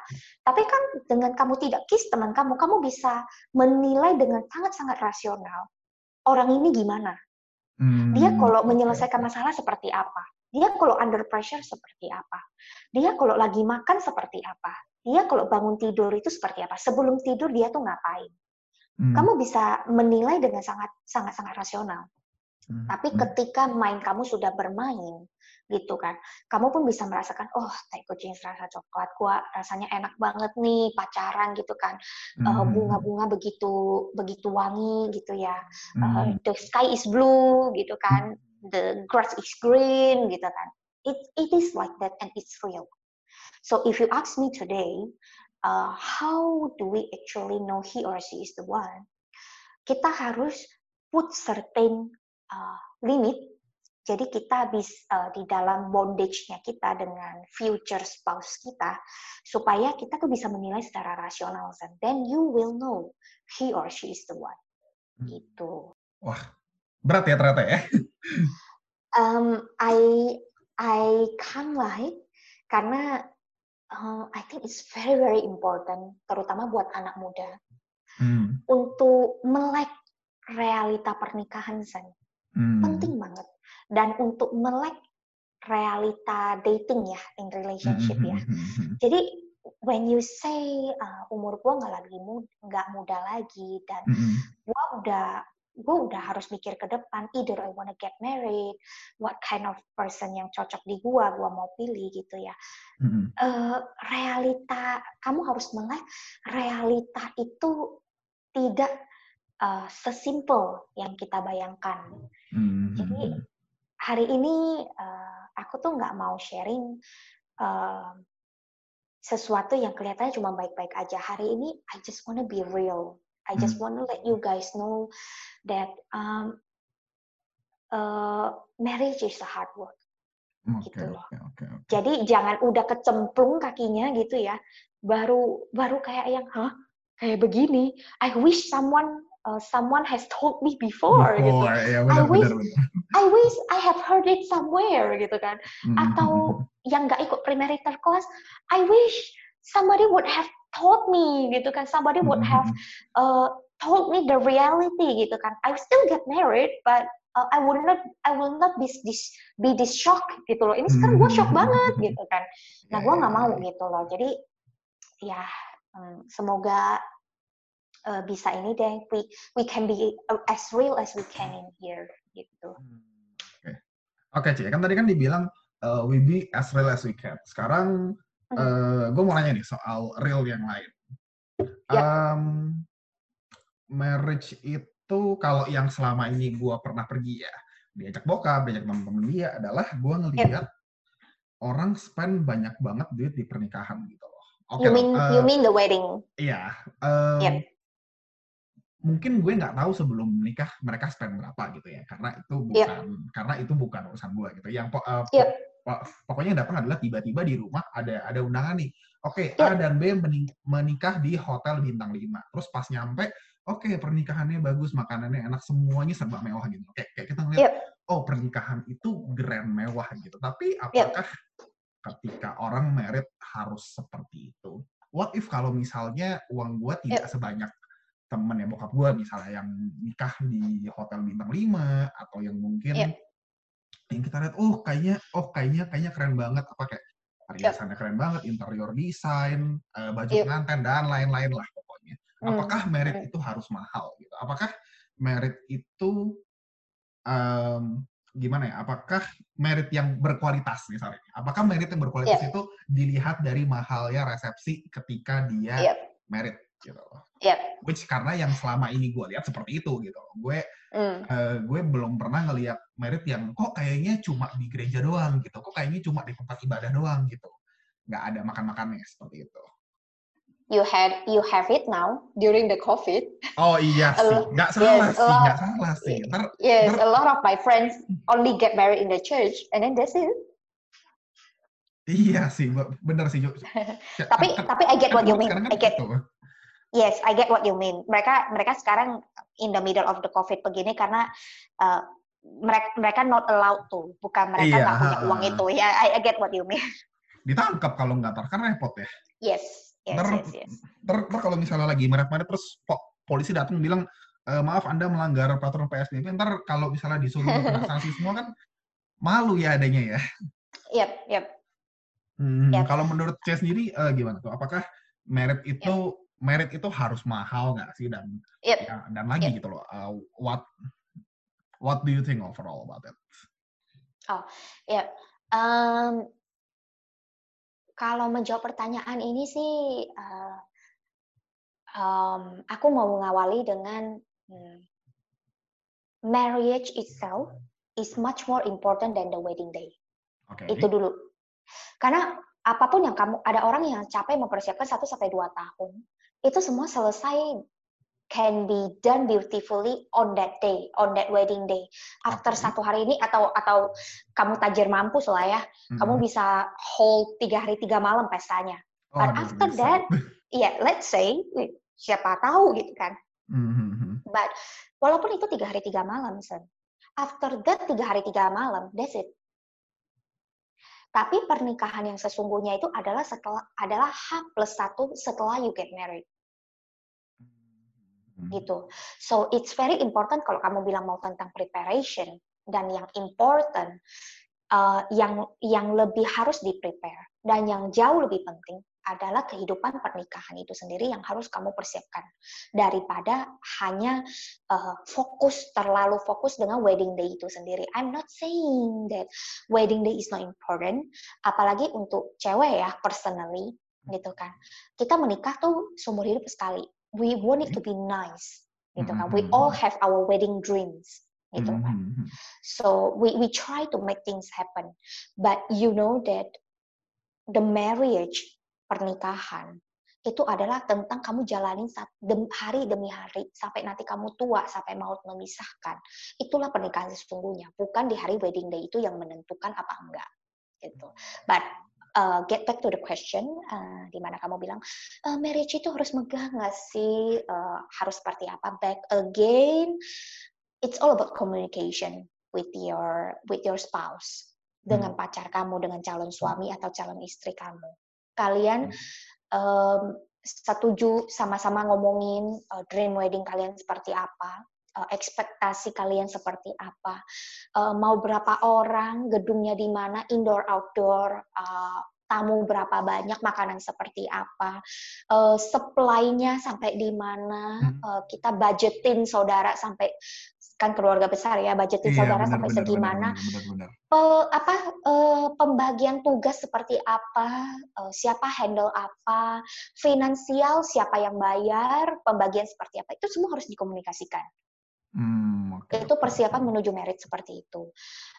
tapi kan dengan kamu tidak kiss teman kamu kamu bisa menilai dengan sangat sangat rasional orang ini gimana. Dia Hmm, kalau menyelesaikan masalah seperti apa. Dia kalau under pressure seperti apa. Dia kalau lagi makan seperti apa. Dia kalau bangun tidur itu seperti apa. Sebelum tidur dia tuh ngapain. Kamu bisa menilai dengan sangat sangat sangat rasional. Mmm, Tapi mmm. ketika mind kamu sudah bermain, gitu kan, kamu pun bisa merasakan, "Oh, tai kucing rasa coklat, gua rasanya enak banget nih pacaran," gitu kan. Eee, mhm. bunga-bunga begitu begitu wangi gitu ya. Mhm. the sky is blue gitu kan, the grass is green gitu kan. It it is like that and it's real. So if you ask me today, uh, how do we actually know he or she is the one? Kita harus put certain, uh, limit. Jadi kita bis eee, di dalam bondage-nya kita dengan future spouse kita, supaya kita tuh bisa menilai secara rasional. Then you will know he or she is the one, Mmm. gitu. Wah, berat ya ternyata ya? Um, I I can't lie, karena, eee, I think it's very very important, terutama buat anak muda, Mmm. untuk melek realita pernikahan, Sen. Mmm. Penting banget. Dan untuk melek realita dating ya, in relationship mhm ya. mhm mhm. Jadi when you say, eee, umur gua nggak lagi nggak muda lagi dan gua udah gua udah harus mikir ke depan, either I wanna get married, what kind of person yang cocok di gua, gua mau pilih gitu ya. Eee, realita kamu harus melek realita itu tidak, eee, sesimpel yang kita bayangkan. Mhm Jadi mhm. hari ini, eee, aku tuh nggak mau sharing, eee, sesuatu yang kelihatannya cuma baik-baik aja. Hari ini I just wanna be real. I just Mmm. wanna let you guys know that, um eee, marriage is a hard work, Oke gitu loh. oke oke oke. Jadi jangan udah kecemplung kakinya gitu ya, baru baru kayak yang, "Hah? Kayak begini? I wish someone, eee, someone has told me before," gitu. Before, ya I benar wish benar benar. I wish I have heard it somewhere gitu kan. Mhm Atau yang nggak ikut premarital class, I wish somebody would have told me gitu kan, somebody would have, mhm. eee, told me the reality gitu kan. I still get married, but, eee, I will not I will not be this be this shock gitu loh. Ini sekarang gua shock mhm banget gitu kan. Nah, Ya ya nggak ya mau ya. gitu loh. Jadi ya, mmm, semoga, eee, bisa ini deh, we we can be, eee, as real as we can in here, gitu. Mmm, oke. Oke, Ci, kan tadi kan dibilang, eee, we be as real as we can. Sekarang, Mhm. eee, gua mau nanya nih soal real yang lain. Yap. Mmm, marriage itu kalau yang selama ini gua pernah pergi ya, diajak bokap, diajak temen-temen dia adalah Yap. ngelihat orang spend banyak banget duit di pernikahan gitu loh. Oke You mean you eee mean the wedding? iya, Yap. mmm mungkin gue nggak tahu sebelum menikah mereka spend berapa gitu ya, karena itu Yap. bukan karena itu bukan urusan gua gitu. Yang po po Yap. po pokoknya yang datang adalah tiba-tiba di rumah ada ada undangan nih. Oke, A Yap. dan B meni menikah di hotel bintang 5. Terus pas nyampe, oke pernikahannya bagus, makanannya enak, semuanya serba mewah gitu. Kayak kayak kita ngelihat, Yap. oh pernikahan itu grand mewah gitu. Tapi apakah ketika orang married harus seperti itu? What if kalau misalnya uang gua tidak Yap. sebanyak temen ya bokap gua misalnya yang nikah di hotel bintang 5 atau yang mungkin Yap. yang kita lihat, oh kayaknya oh kayaknya kayaknya keren banget, apa kayak perhiasannya keren banget, interior design, eee, baju Yap. pengantin dan lain-lain lah pokoknya. Mmm, Apakah married mhm. itu harus mahal gitu? Apakah married itu, mmm, gimana ya, apakah married yang berkualitas misalnya, apakah married yang berkualitas Yap. itu dilihat dari mahalnya resepsi ketika dia Yap. married gitu loh? Yap. Which karena yang selama ini gua lihat seperti itu gitu. Gue, Mmm. eee, gue belum pernah ngelihat married yang kok kayaknya cuma di gereja doang gitu, kok kayaknya cuma di tempat ibadah doang gitu. Nggak ada makan-makannya seperti itu. You had you have it now during the COVID. Oh iya sih, nggak yes, salah a sih lot nggak salah sih. Entar yes, entar a lot of my friends only get married in the church and then that's it. Iya sih, be bener sih, Tapi kan kan tapi I get kan what you mean. I get gitu. Yes, I get what you mean. Mereka mereka sekarang in the middle of the COVID begini karena, eee, merek mereka not allowed to, bukan mereka Iya, nggak punya uang itu. Ya, I I get what you mean. Ditangkap kalau nggak entar, kan repot ya. Yes, yes Entar yes yes. entar entar kalau misalnya lagi married-married terus po polisi datang bilang, uh, maaf Anda melanggar peraturan PSBB, ntar kalau misalnya disuruh kena sanksi semua kan malu ya adanya ya. Yep, yep. Hmm, yep. Kalau menurut saya sendiri uh, gimana tuh? Apakah merit itu yep. Merit itu harus mahal nggak sih dan yep. ya, dan lagi yep. gitu loh. Uh, what what do you think overall about it? Oh, ya. Yep. Um, kalau menjawab pertanyaan ini sih, uh, um, aku mau mengawali dengan hmm, marriage itself is much more important than the wedding day. Okay. Itu dulu. Karena apa pun yang kamu ada orang yang capek mempersiapkan satu sampai dua tahun, itu semua selesai can be done beautifully on that day, on that wedding day. After okay. satu hari ini atau atau kamu tajir mampu lah ya, mm-hmm. kamu bisa hold tiga hari tiga malam pestanya. Oh, But after bisa. that, yeah, let's say siapa tahu gitu kan. Mm-hmm. But walaupun itu tiga hari tiga malam, sen. After that tiga hari tiga malam, that's it. Tapi pernikahan yang sesungguhnya itu adalah setelah adalah H plus satu setelah you get married. Hmm. gitu. So it's very important kalau kamu bilang mau tentang preparation dan yang important uh, yang yang lebih harus di prepare dan yang jauh lebih penting adalah kehidupan pernikahan itu sendiri yang harus kamu persiapkan daripada hanya uh, fokus terlalu fokus dengan wedding day itu sendiri. I'm not saying that wedding day is not important, apalagi untuk cewek ya personally gitu kan. Kita menikah tuh seumur hidup sekali we want it to be nice gitu kan. We all mm-hmm. have our wedding dreams gitu kan. Mm-hmm. so we we try to make things happen. But you know that the marriage pernikahan itu adalah tentang kamu jalanin hari demi hari sampai nanti kamu tua sampai maut memisahkan. Itulah pernikahan sesungguhnya bukan di hari wedding day itu yang menentukan apa enggak gitu. But uh, get back to the question, uh, di mana kamu bilang uh, marriage itu harus megah nggak sih? Uh, harus seperti apa? Back again, it's all about communication with your with your spouse dengan hmm. pacar kamu, dengan calon suami atau calon istri kamu. Kalian um, setuju sama-sama ngomongin uh, dream wedding kalian seperti apa? Uh, ekspektasi kalian seperti apa, uh, mau berapa orang, gedungnya di mana, indoor outdoor, uh, tamu berapa banyak, makanan seperti apa, uh, supply-nya sampai di mana, hmm. uh, kita budgetin saudara sampai kan keluarga besar ya, budgetin iya, saudara benar, sampai benar, segimana, benar, benar, benar. apa uh, pembagian tugas seperti apa, uh, siapa handle apa, finansial siapa yang bayar, pembagian seperti apa, itu semua harus dikomunikasikan. Hmm, okay. Itu persiapan menuju merit seperti itu.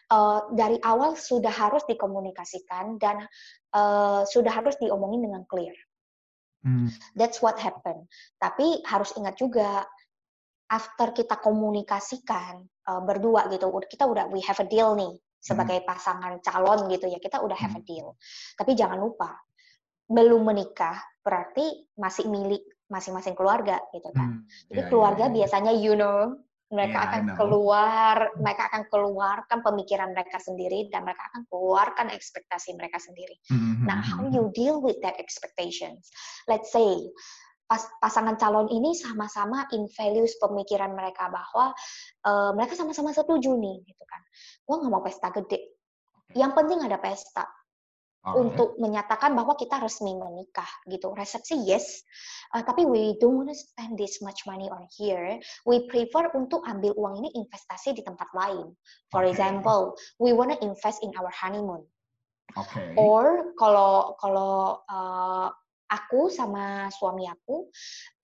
Uh, dari awal sudah harus dikomunikasikan dan uh, sudah harus diomongin dengan clear. Hmm. That's what happened. Tapi harus ingat juga, after kita komunikasikan uh, berdua gitu, kita udah we have a deal nih sebagai hmm. pasangan calon gitu ya, kita udah have a hmm. deal. Tapi jangan lupa, belum menikah berarti masih milik masing-masing keluarga gitu kan. Hmm. Jadi yeah, keluarga yeah, yeah. biasanya you know mereka yeah, akan keluar, mereka akan keluarkan pemikiran mereka sendiri dan mereka akan keluarkan ekspektasi mereka sendiri. Mm-hmm. Nah, how you deal with that expectations? Let's say pas, pasangan calon ini sama-sama in values pemikiran mereka bahwa uh, mereka sama-sama setuju nih, gitu kan. Gua nggak mau pesta gede. Yang penting ada pesta untuk menyatakan bahwa kita resmi menikah gitu. Resepsi yes, uh, tapi we don't want to spend this much money on here. We prefer untuk ambil uang ini investasi di tempat lain. For okay. example, we want to invest in our honeymoon. Okay. Or kalau kalau uh, aku sama suami aku,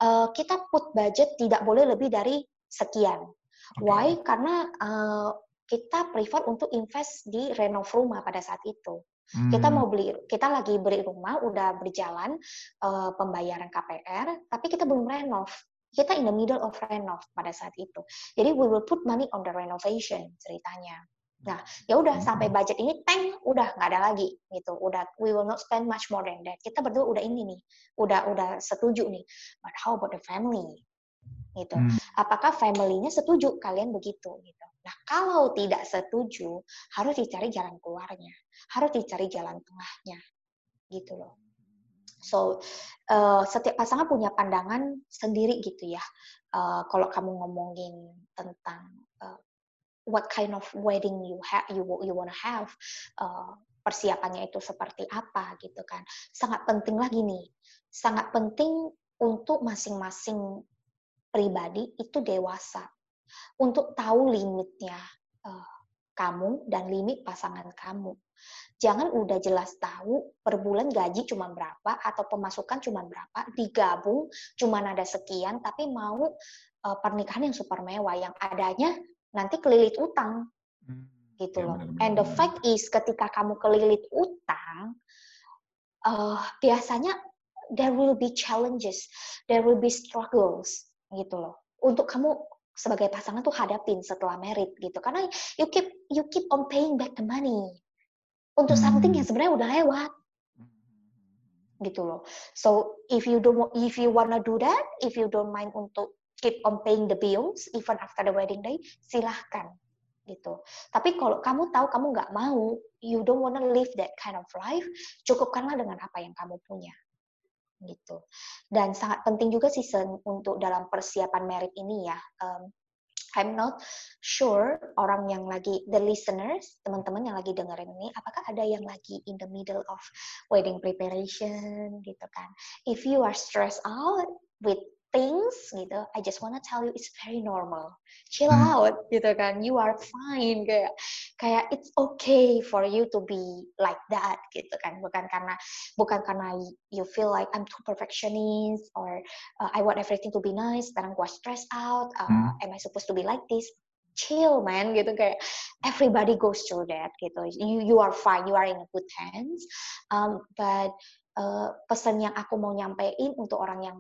uh, kita put budget tidak boleh lebih dari sekian. Okay. Why? Karena uh, kita prefer untuk invest di renov rumah pada saat itu. Hmm. Kita mau beli, kita lagi beli rumah, udah berjalan uh, pembayaran KPR, tapi kita belum renov. Kita in the middle of renov pada saat itu. Jadi we will put money on the renovation ceritanya. Nah, ya udah hmm. sampai budget ini tank udah nggak ada lagi gitu. Udah we will not spend much more than that. Kita berdua udah ini nih, udah udah setuju nih. But how about the family? Gitu. Hmm. Apakah family-nya setuju kalian begitu gitu. Nah, kalau tidak setuju, harus dicari jalan keluarnya harus dicari jalan tengahnya gitu loh So uh, setiap pasangan punya pandangan sendiri gitu ya. Uh, kalau kamu ngomongin tentang uh, what kind of wedding you have, you you wanna have, uh, persiapannya itu seperti apa gitu kan. Sangat penting lagi nih, sangat penting untuk masing-masing pribadi itu dewasa untuk tahu limitnya uh, kamu dan limit pasangan kamu. Jangan udah jelas tahu per bulan gaji cuma berapa atau pemasukan cuma berapa, digabung cuma ada sekian, tapi mau uh, pernikahan yang super mewah yang adanya nanti kelilit utang. Hmm gitu ya, loh. And the fact is ketika kamu kelilit utang, uh, biasanya there will be challenges, there will be struggles gitu loh. Untuk kamu sebagai pasangan tuh hadapin setelah merit gitu. Karena you keep you keep on paying back the money untuk hmm. something yang sebenarnya udah lewat gitu loh. So if you don't if you wanna do that, if you don't mind untuk keep on paying the bills even after the wedding day, silahkan gitu. Tapi kalau kamu tahu kamu nggak mau, you don't wanna live that kind of life, cukupkanlah dengan apa yang kamu punya gitu. Dan sangat penting juga sih untuk dalam persiapan merit ini ya. Um, I'm not sure orang yang lagi the listeners, teman-teman yang lagi dengerin ini, apakah ada yang lagi in the middle of wedding preparation gitu kan? If you are stressed out with things gitu. I just wanna tell you it's very normal. Chill hmm. out gitu kan. You are fine. Kayak kayak it's okay for you to be like that gitu kan. Bukan karena bukan karena you feel like I'm too perfectionist or uh, I want everything to be nice sekarang gua stress out uh, hmm. am I supposed to be like this? Chill man gitu. Kayak everybody goes through that gitu. You you are fine. You are in good hands. Um, but uh, pesan yang aku mau nyampein untuk orang yang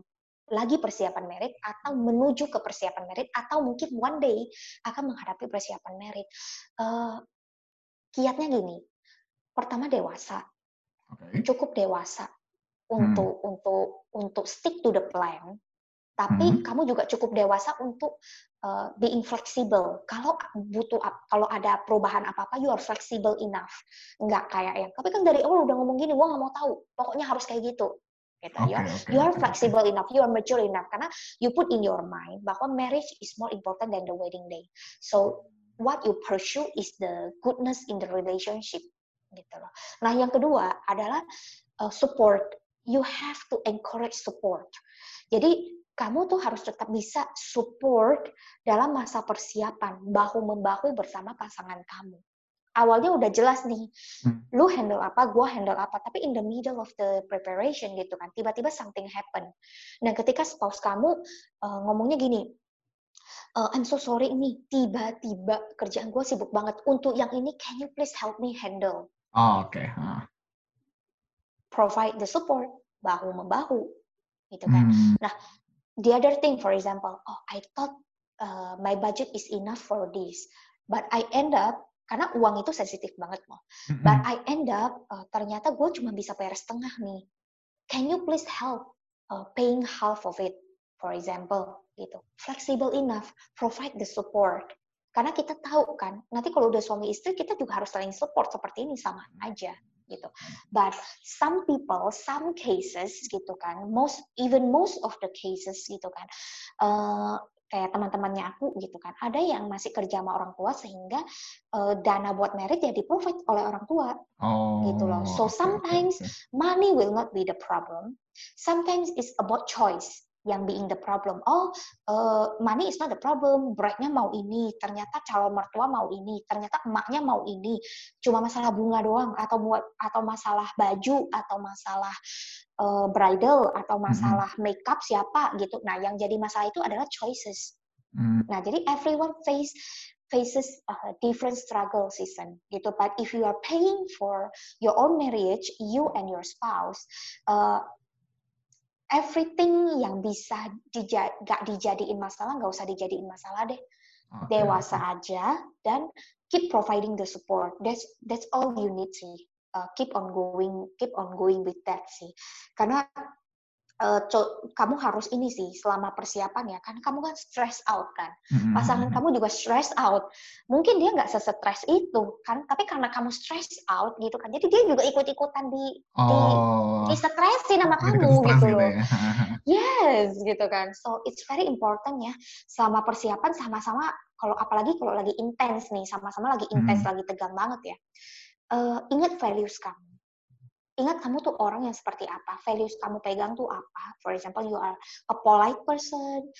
lagi persiapan merit atau menuju ke persiapan merit atau mungkin one day akan menghadapi persiapan merit. Uh, kiatnya gini, pertama dewasa, okay. cukup dewasa untuk hmm. untuk untuk stick to the plan. Tapi hmm. kamu juga cukup dewasa untuk uh, being flexible. Kalau butuh kalau ada perubahan apa apa, you are flexible enough. Enggak kayak yang, tapi kan dari awal udah ngomong gini, gua nggak mau tahu. Pokoknya harus kayak gitu gitu okay, ya. Okay, you are okay, flexible okay. enough, you are mature enough karena you put in your mind bahwa marriage is more important than the wedding day. So what you pursue is the goodness in the relationship gitu loh. Nah, yang kedua adalah uh, support. You have to encourage support. Jadi kamu tuh harus tetap bisa support dalam masa persiapan bahu membahu bersama pasangan kamu awalnya udah jelas nih, hmm. lu handle apa, gua handle apa, tapi in the middle of the preparation gitu kan, tiba-tiba something happen. Dan ketika spouse kamu uh, ngomongnya gini, uh, I'm so sorry ini tiba-tiba kerjaan gue sibuk banget. Untuk yang ini, can you please help me handle? Oh, oke. Okay. Huh. Provide the support, bahu membahu, gitu kan. Hmm. Nah, the other thing, for example, oh I thought uh, my budget is enough for this, but I end up karena uang itu sensitif banget loh. Mm-hmm. But I end up uh, ternyata gue cuma bisa bayar setengah nih. Can you please help uh, paying half of it, for example, gitu. Flexible enough, provide the support. Karena kita tahu kan, nanti kalau udah suami istri kita juga harus saling support seperti ini sama aja gitu. But some people, some cases gitu kan, most even most of the cases gitu kan, uh, kayak teman-temannya aku gitu kan. Ada yang masih kerja sama orang tua sehingga uh, dana buat merit ya di provide oleh orang tua. Oh, gitu loh. So sometimes okay, okay. money will not be the problem. Sometimes it's about choice yang being the problem. Oh, uh, money is not the problem. Bride-nya mau ini, ternyata calon mertua mau ini, ternyata emaknya mau ini. Cuma masalah bunga doang atau buat atau masalah baju atau masalah uh, bridal atau masalah mm -hmm. makeup siapa gitu. Nah, yang jadi masalah itu adalah choices. Mm. Nah, jadi everyone face faces a different struggle season gitu. But if you are paying for your own marriage, you and your spouse, uh, everything yang bisa dija gak dijadiin masalah nggak usah dijadiin masalah deh. Okay. Dewasa aja dan keep providing the support. That's that's all you need sih uh, keep on going keep on going with that sih karena uh, kamu harus ini sih selama persiapan ya kan kamu kan stress out kan pasangan mm-hmm. kamu juga stress out mungkin dia nggak sesetres itu kan tapi karena kamu stress out gitu kan jadi dia juga ikut ikutan di oh. di, di stressin sama kamu gitu loh ya. yes gitu kan so it's very important ya selama persiapan sama-sama kalau apalagi kalau lagi intens nih sama-sama lagi intens hmm. lagi tegang banget ya uh, ingat values kamu ingat kamu tuh orang yang seperti apa, values kamu pegang tuh apa. For example, you are a polite person,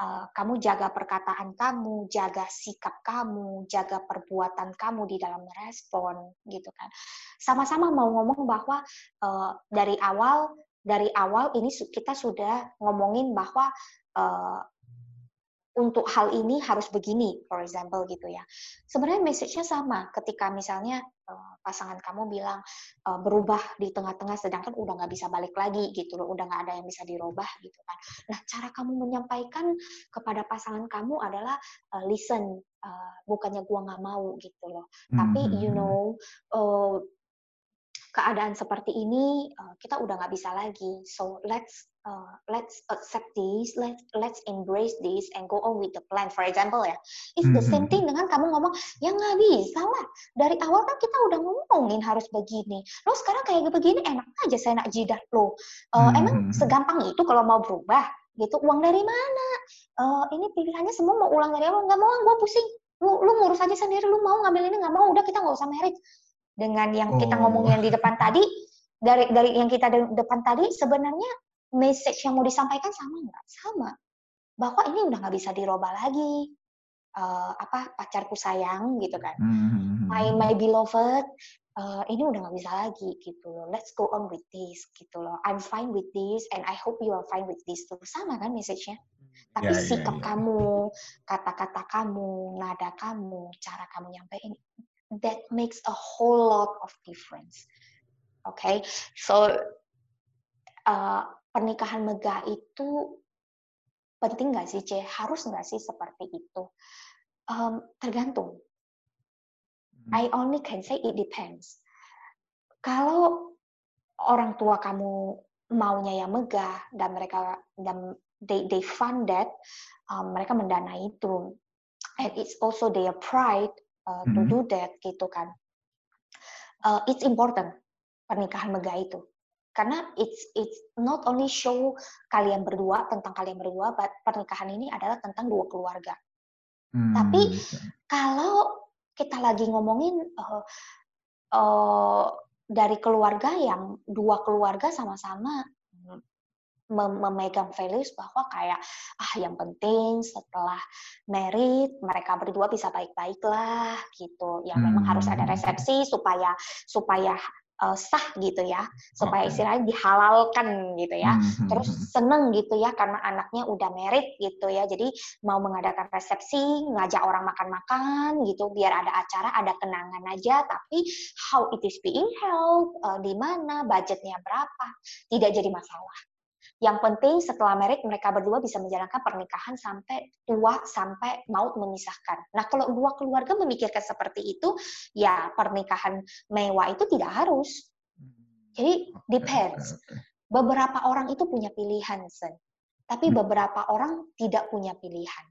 uh, kamu jaga perkataan kamu, jaga sikap kamu, jaga perbuatan kamu di dalam merespon, gitu kan. Sama-sama mau ngomong bahwa uh, dari awal, dari awal ini kita sudah ngomongin bahwa uh, untuk hal ini harus begini, for example gitu ya. Sebenarnya message-nya sama ketika misalnya uh, pasangan kamu bilang uh, berubah di tengah-tengah, sedangkan udah nggak bisa balik lagi gitu loh, udah nggak ada yang bisa dirubah gitu kan. Nah cara kamu menyampaikan kepada pasangan kamu adalah uh, listen, bukannya gua nggak mau gitu loh, mm -hmm. tapi you hmm, hmm. know keadaan seperti ini kita udah nggak bisa lagi. So let's uh, let's accept this, let's let's embrace this and go on with the plan. For example ya, it's the same mm-hmm. thing dengan kamu ngomong ya nggak bisa lah. Dari awal kan kita udah ngomongin harus begini. Lo sekarang kayak begini enak aja saya nak jidat lo. Uh, Emang mm-hmm. segampang itu kalau mau berubah gitu? Uang dari mana? Uh, ini pilihannya semua mau ulang dari awal nggak mau, gue pusing. Lu, lu ngurus aja sendiri, lu mau ngambil ini nggak mau, udah kita nggak usah merit dengan yang kita oh. ngomong yang di depan tadi dari dari yang kita depan tadi sebenarnya message yang mau disampaikan sama nggak? Sama. Bahwa ini udah nggak bisa dirubah lagi. Uh, apa pacarku sayang gitu kan. Mm-hmm. my my beloved uh, ini udah nggak bisa lagi gitu loh. Let's go on with this gitu loh. I'm fine with this and I hope you are fine with this tuh sama kan message-nya? Tapi yeah, ya, sikap yeah, yeah. kamu kata-kata kamu nada kamu cara kamu nyampein that makes a whole lot of difference. Oke, okay? so uh, pernikahan megah itu penting nggak sih, C? Harus nggak sih seperti itu? Um, tergantung. Hmm. I only can say it depends. Kalau orang tua kamu maunya yang megah dan mereka dan they they fund that, um, mereka mendanai itu, and it's also their pride uh, to mm-hmm. do that gitu kan. Uh, it's important pernikahan megah itu karena it's it's not only show kalian berdua tentang kalian berdua, but pernikahan ini adalah tentang dua keluarga. Hmm. Tapi kalau kita lagi ngomongin uh, uh, dari keluarga yang dua keluarga sama-sama memegang values bahwa kayak ah yang penting setelah merit mereka berdua bisa baik-baik lah gitu ya hmm. memang harus ada hmm. resepsi supaya supaya uh, sah gitu ya supaya okay. istilahnya dihalalkan gitu ya hmm, hmm. terus seneng gitu ya karena anaknya udah merit gitu ya jadi mau mengadakan resepsi ngajak orang makan-makan gitu biar ada acara ada kenangan aja tapi how it is being held uh, di mana budgetnya berapa tidak jadi masalah yang penting setelah merit mereka berdua bisa menjalankan pernikahan sampai tua sampai maut memisahkan. Nah kalau dua keluarga memikirkan seperti itu, ya pernikahan mewah itu tidak harus. Jadi depends. Beberapa orang itu punya pilihan, Sen. Tapi hmm. beberapa orang tidak punya pilihan.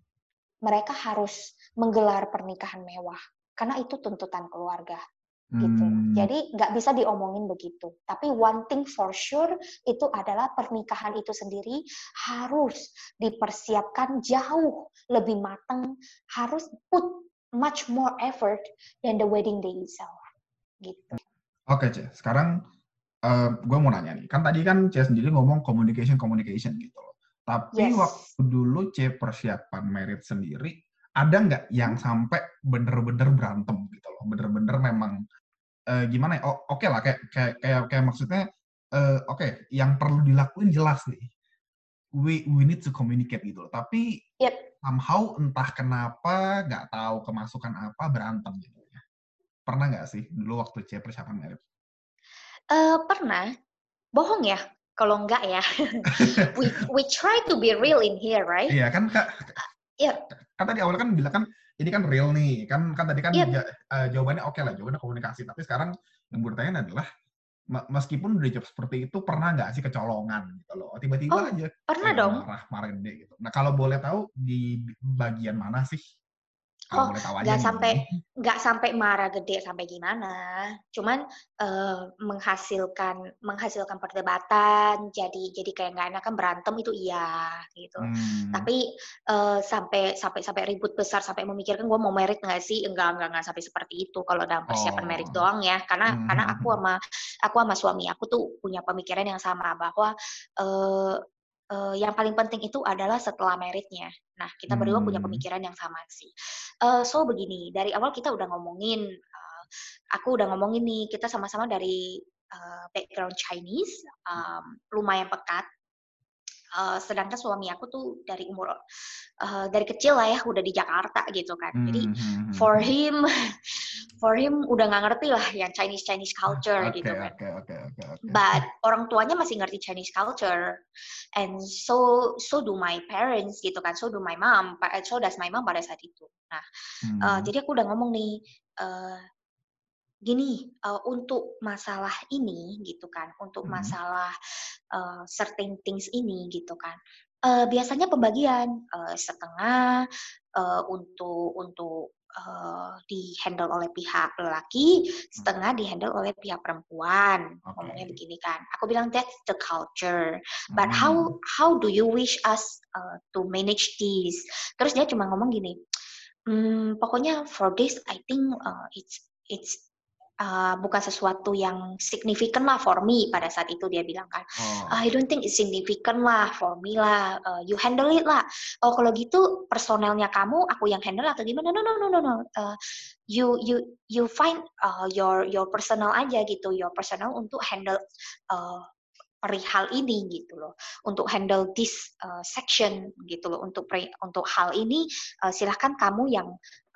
Mereka harus menggelar pernikahan mewah karena itu tuntutan keluarga gitu. Hmm. Jadi nggak bisa diomongin begitu. Tapi one thing for sure itu adalah pernikahan itu sendiri harus dipersiapkan jauh lebih matang, harus put much more effort than the wedding day itself. Gitu. Oke, okay, Sekarang uh, gue mau nanya nih. Kan tadi kan C sendiri ngomong communication communication gitu loh. Tapi yes. waktu dulu C persiapan merit sendiri, ada nggak yang sampai bener-bener berantem gitu loh, bener-bener memang uh, gimana ya? Oh, oke okay lah kayak kayak kayak, kayak maksudnya uh, oke okay, yang perlu dilakuin jelas nih. We we need to communicate gitu loh. Tapi yep. somehow entah kenapa nggak tahu kemasukan apa berantem gitu ya. Pernah nggak sih dulu waktu C persiapan merit? Uh, pernah. Bohong ya kalau enggak ya. we we try to be real in here, right? Iya kan kak. Iya. Kan tadi awal kan bilang kan ini kan real nih kan kan tadi kan yep. ja, uh, jawabannya oke okay lah jawabannya komunikasi. Tapi sekarang yang bertanya adalah meskipun udah job seperti itu pernah nggak sih kecolongan gitu loh? Tiba-tiba oh, aja pernah dong. marah marahin deh gitu. Nah kalau boleh tahu di bagian mana sih oh nggak sampai nggak sampai marah gede sampai gimana. Cuman uh, menghasilkan menghasilkan perdebatan jadi jadi kayak nggak enak kan berantem itu iya gitu. Hmm. tapi uh, sampai sampai sampai ribut besar sampai memikirkan gue mau merit nggak sih? Enggak enggak enggak sampai seperti itu. Kalau dalam persiapan oh. merit doang ya. Karena hmm. karena aku sama aku sama suami aku tuh punya pemikiran yang sama bahwa uh, uh, yang paling penting itu adalah setelah meritnya. Nah, kita berdua hmm. punya pemikiran yang sama sih. Uh, so begini, dari awal kita udah ngomongin, uh, aku udah ngomongin nih, kita sama-sama dari uh, background Chinese, um, lumayan pekat. Uh, sedangkan suami aku tuh dari umur uh, dari kecil lah ya udah di Jakarta gitu kan. Jadi hmm, hmm, hmm, for him for him udah nggak ngerti lah yang Chinese Chinese culture okay, gitu kan. Okay, okay, okay, okay. But orang tuanya masih ngerti Chinese culture, and so so do my parents gitu kan. So do my mom. So does my mom pada saat itu. Nah, hmm. uh, jadi aku udah ngomong nih. Uh, gini uh, untuk masalah ini gitu kan untuk hmm. masalah uh, certain things ini gitu kan uh, biasanya pembagian uh, setengah uh, untuk untuk uh, di handle oleh pihak lelaki, setengah di handle oleh pihak perempuan. Okay. Ngomongnya begini kan. Aku bilang that's the culture. But hmm. how how do you wish us uh, to manage this? Terus dia cuma ngomong gini. Hmm, pokoknya for this I think uh, it's it's uh, bukan sesuatu yang signifikan lah for me pada saat itu dia bilang kan. Oh. I don't think it's significant lah for me lah uh, you handle it lah. Oh kalau gitu personelnya kamu aku yang handle atau gimana? No no no no no uh, you you you find uh, your your personal aja gitu your personal untuk handle uh, perihal ini gitu loh. Untuk handle this uh, section gitu loh untuk untuk hal ini uh, silahkan kamu yang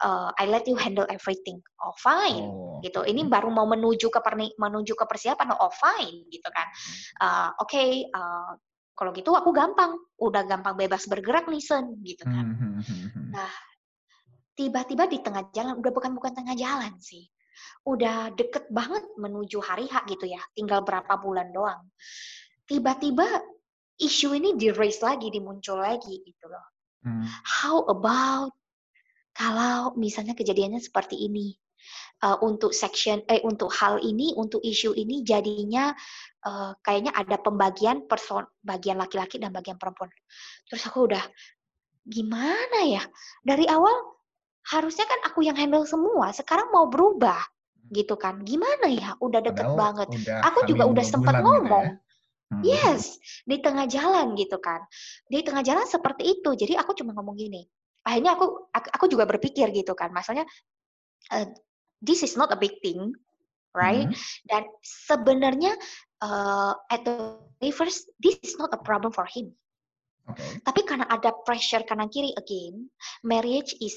uh, I let you handle everything. Oh fine. Oh. gitu. Ini baru mau menuju ke perni menuju ke persiapan oh fine gitu kan. Uh, oke okay, uh, kalau gitu aku gampang. Udah gampang bebas bergerak nih sen gitu kan. Hmm, hmm, hmm, nah tiba-tiba di tengah jalan udah bukan bukan tengah jalan sih udah deket banget menuju hari H gitu ya, tinggal berapa bulan doang. Tiba-tiba isu ini di raise lagi, dimuncul lagi gitu loh. Hmm. How about kalau misalnya kejadiannya seperti ini? Uh, untuk section eh untuk hal ini untuk isu ini jadinya uh, kayaknya ada pembagian person bagian laki-laki dan bagian perempuan terus aku udah gimana ya dari awal harusnya kan aku yang handle semua sekarang mau berubah gitu kan. Gimana ya? Udah deket Padahal banget. udah aku juga udah sempat gitu ngomong. gitu ya? hmm. yes di tengah jalan gitu kan. Di tengah jalan seperti itu. Jadi aku cuma ngomong gini. Akhirnya aku aku juga berpikir gitu kan. Masalahnya uh, this is not a big thing right? Hmm. dan sebenarnya uh, at the first this is not a problem for him. Okay. Tapi karena ada pressure kanan kiri again, marriage is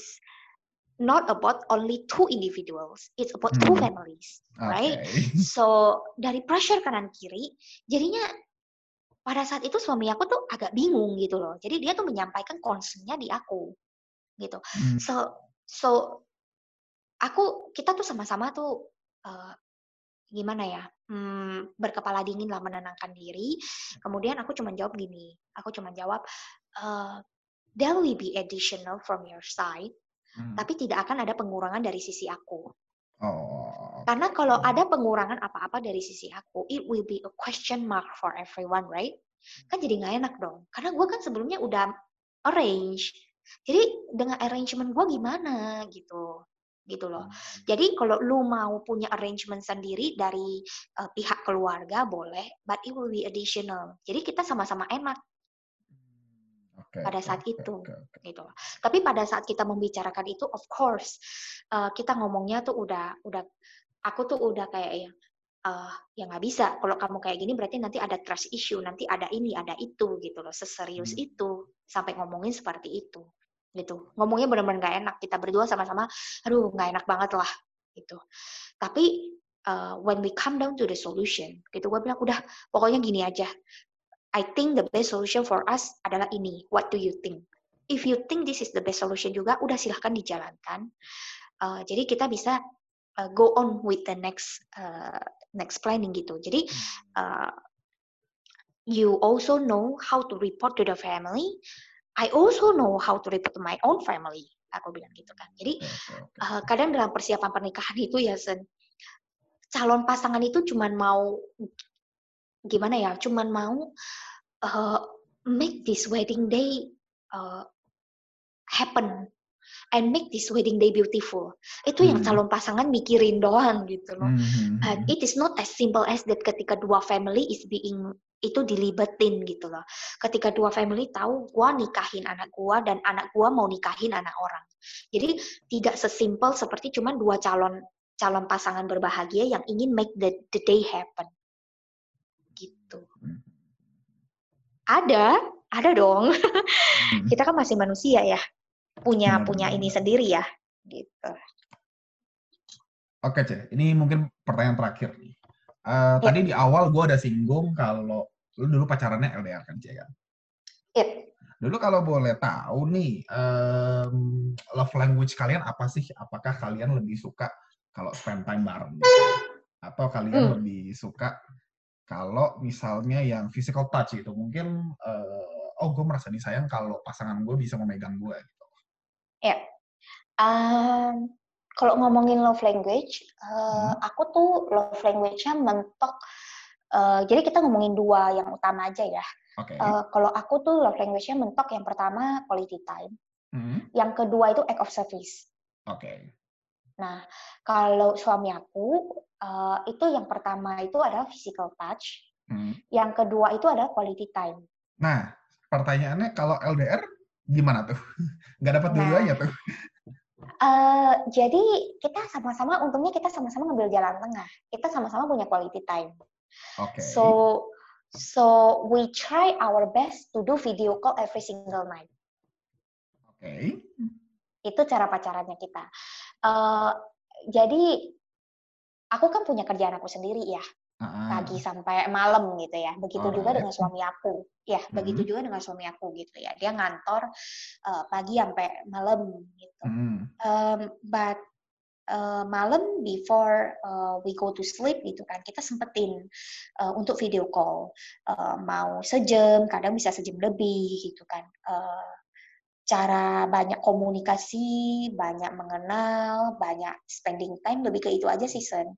not about only two individuals, it's about hmm. two families, right? So dari pressure kanan kiri, jadinya pada saat itu suami aku tuh agak bingung gitu loh. Jadi dia tuh menyampaikan concernnya di aku, gitu. Hmm. So so aku kita tuh sama-sama tuh uh, gimana ya hmm, berkepala dingin lah menenangkan diri. Kemudian aku cuma jawab gini, aku cuma jawab uh, there will be additional from your side Hmm. Tapi tidak akan ada pengurangan dari sisi aku. Oh. Karena kalau ada pengurangan apa-apa dari sisi aku, it will be a question mark for everyone, right? Kan jadi nggak enak dong. Karena gue kan sebelumnya udah arrange. Jadi dengan arrangement gue gimana gitu gitu loh. Hmm. Jadi kalau lu mau punya arrangement sendiri dari uh, pihak keluarga boleh, but it will be additional. Jadi kita sama-sama enak okay, pada saat okay, itu okay, okay. gitu tapi pada saat kita membicarakan itu of course uh, kita ngomongnya tuh udah udah aku tuh udah kayak yang uh, ya nggak bisa. Kalau kamu kayak gini berarti nanti ada trust issue nanti ada ini ada itu gitu loh. Seserius hmm. itu sampai ngomongin seperti itu gitu. Ngomongnya benar-benar nggak enak. Kita berdua sama-sama aduh nggak enak banget lah gitu. Tapi uh, when we come down to the solution gitu gue bilang udah pokoknya gini aja I think the best solution for us adalah ini. What do you think? If you think this is the best solution juga, udah silahkan dijalankan. Uh, jadi kita bisa uh, go on with the next uh, next planning gitu. Jadi uh, you also know how to report to the family. I also know how to report to my own family. Aku bilang gitu kan. Jadi uh, kadang dalam persiapan pernikahan itu ya sen calon pasangan itu cuman mau gimana ya? Cuman mau uh, make this wedding day uh, happen and make this wedding day beautiful. Itu hmm. yang calon pasangan mikirin doang gitu loh. Hmm, hmm. But it is not as simple as that ketika dua family is being itu dilibetin gitu loh. Ketika dua family tahu gua nikahin anak gua dan anak gua mau nikahin anak orang. Jadi tidak sesimpel seperti cuman dua calon calon pasangan berbahagia yang ingin make the, the day happen. Gitu. Hmm. Ada, ada dong. Kita kan masih manusia ya punya hmm. punya ini sendiri ya gitu. Oke ceh, ini mungkin pertanyaan terakhir nih. Uh, ya. Tadi di awal gue ada singgung kalau lu dulu pacarannya LDR kan ceh kan? Ya. Dulu kalau boleh tahu nih, um, love language kalian apa sih? Apakah kalian lebih suka kalau spend time bareng gitu? Atau kalian hmm. lebih suka kalau misalnya yang physical touch itu mungkin uh, oh gue merasa disayang kalau pasangan gue bisa memegang gue gitu. Ya. Um, kalau ngomongin love language, uh, hmm. aku tuh love language-nya mentok. Uh, jadi kita ngomongin dua yang utama aja ya. Okay. Uh, kalau aku tuh love language-nya mentok yang pertama quality time, hmm. yang kedua itu act of service. Oke. Okay. Nah, kalau suami aku uh, itu yang pertama itu adalah physical touch, hmm. yang kedua itu adalah quality time. Nah, pertanyaannya kalau LDR gimana tuh? Nggak dapat nah, aja tuh? Uh, jadi kita sama-sama, untungnya kita sama-sama ngambil jalan tengah. Kita sama-sama punya quality time. Oke. Okay. So, so we try our best to do video call every single night. Oke. Okay. Itu cara pacarannya kita. Uh, jadi aku kan punya kerjaan aku sendiri ya pagi sampai malam gitu ya. Begitu oh, juga dengan suami aku. Ya, hmm. begitu juga dengan suami aku gitu ya. Dia ngantor uh, pagi sampai malam gitu. Hmm. Um, but uh, malam before uh, we go to sleep gitu kan, kita sempetin uh, untuk video call. Uh, mau sejam, kadang bisa sejam lebih gitu kan. Uh, cara banyak komunikasi, banyak mengenal, banyak spending time lebih ke itu aja sih Sen.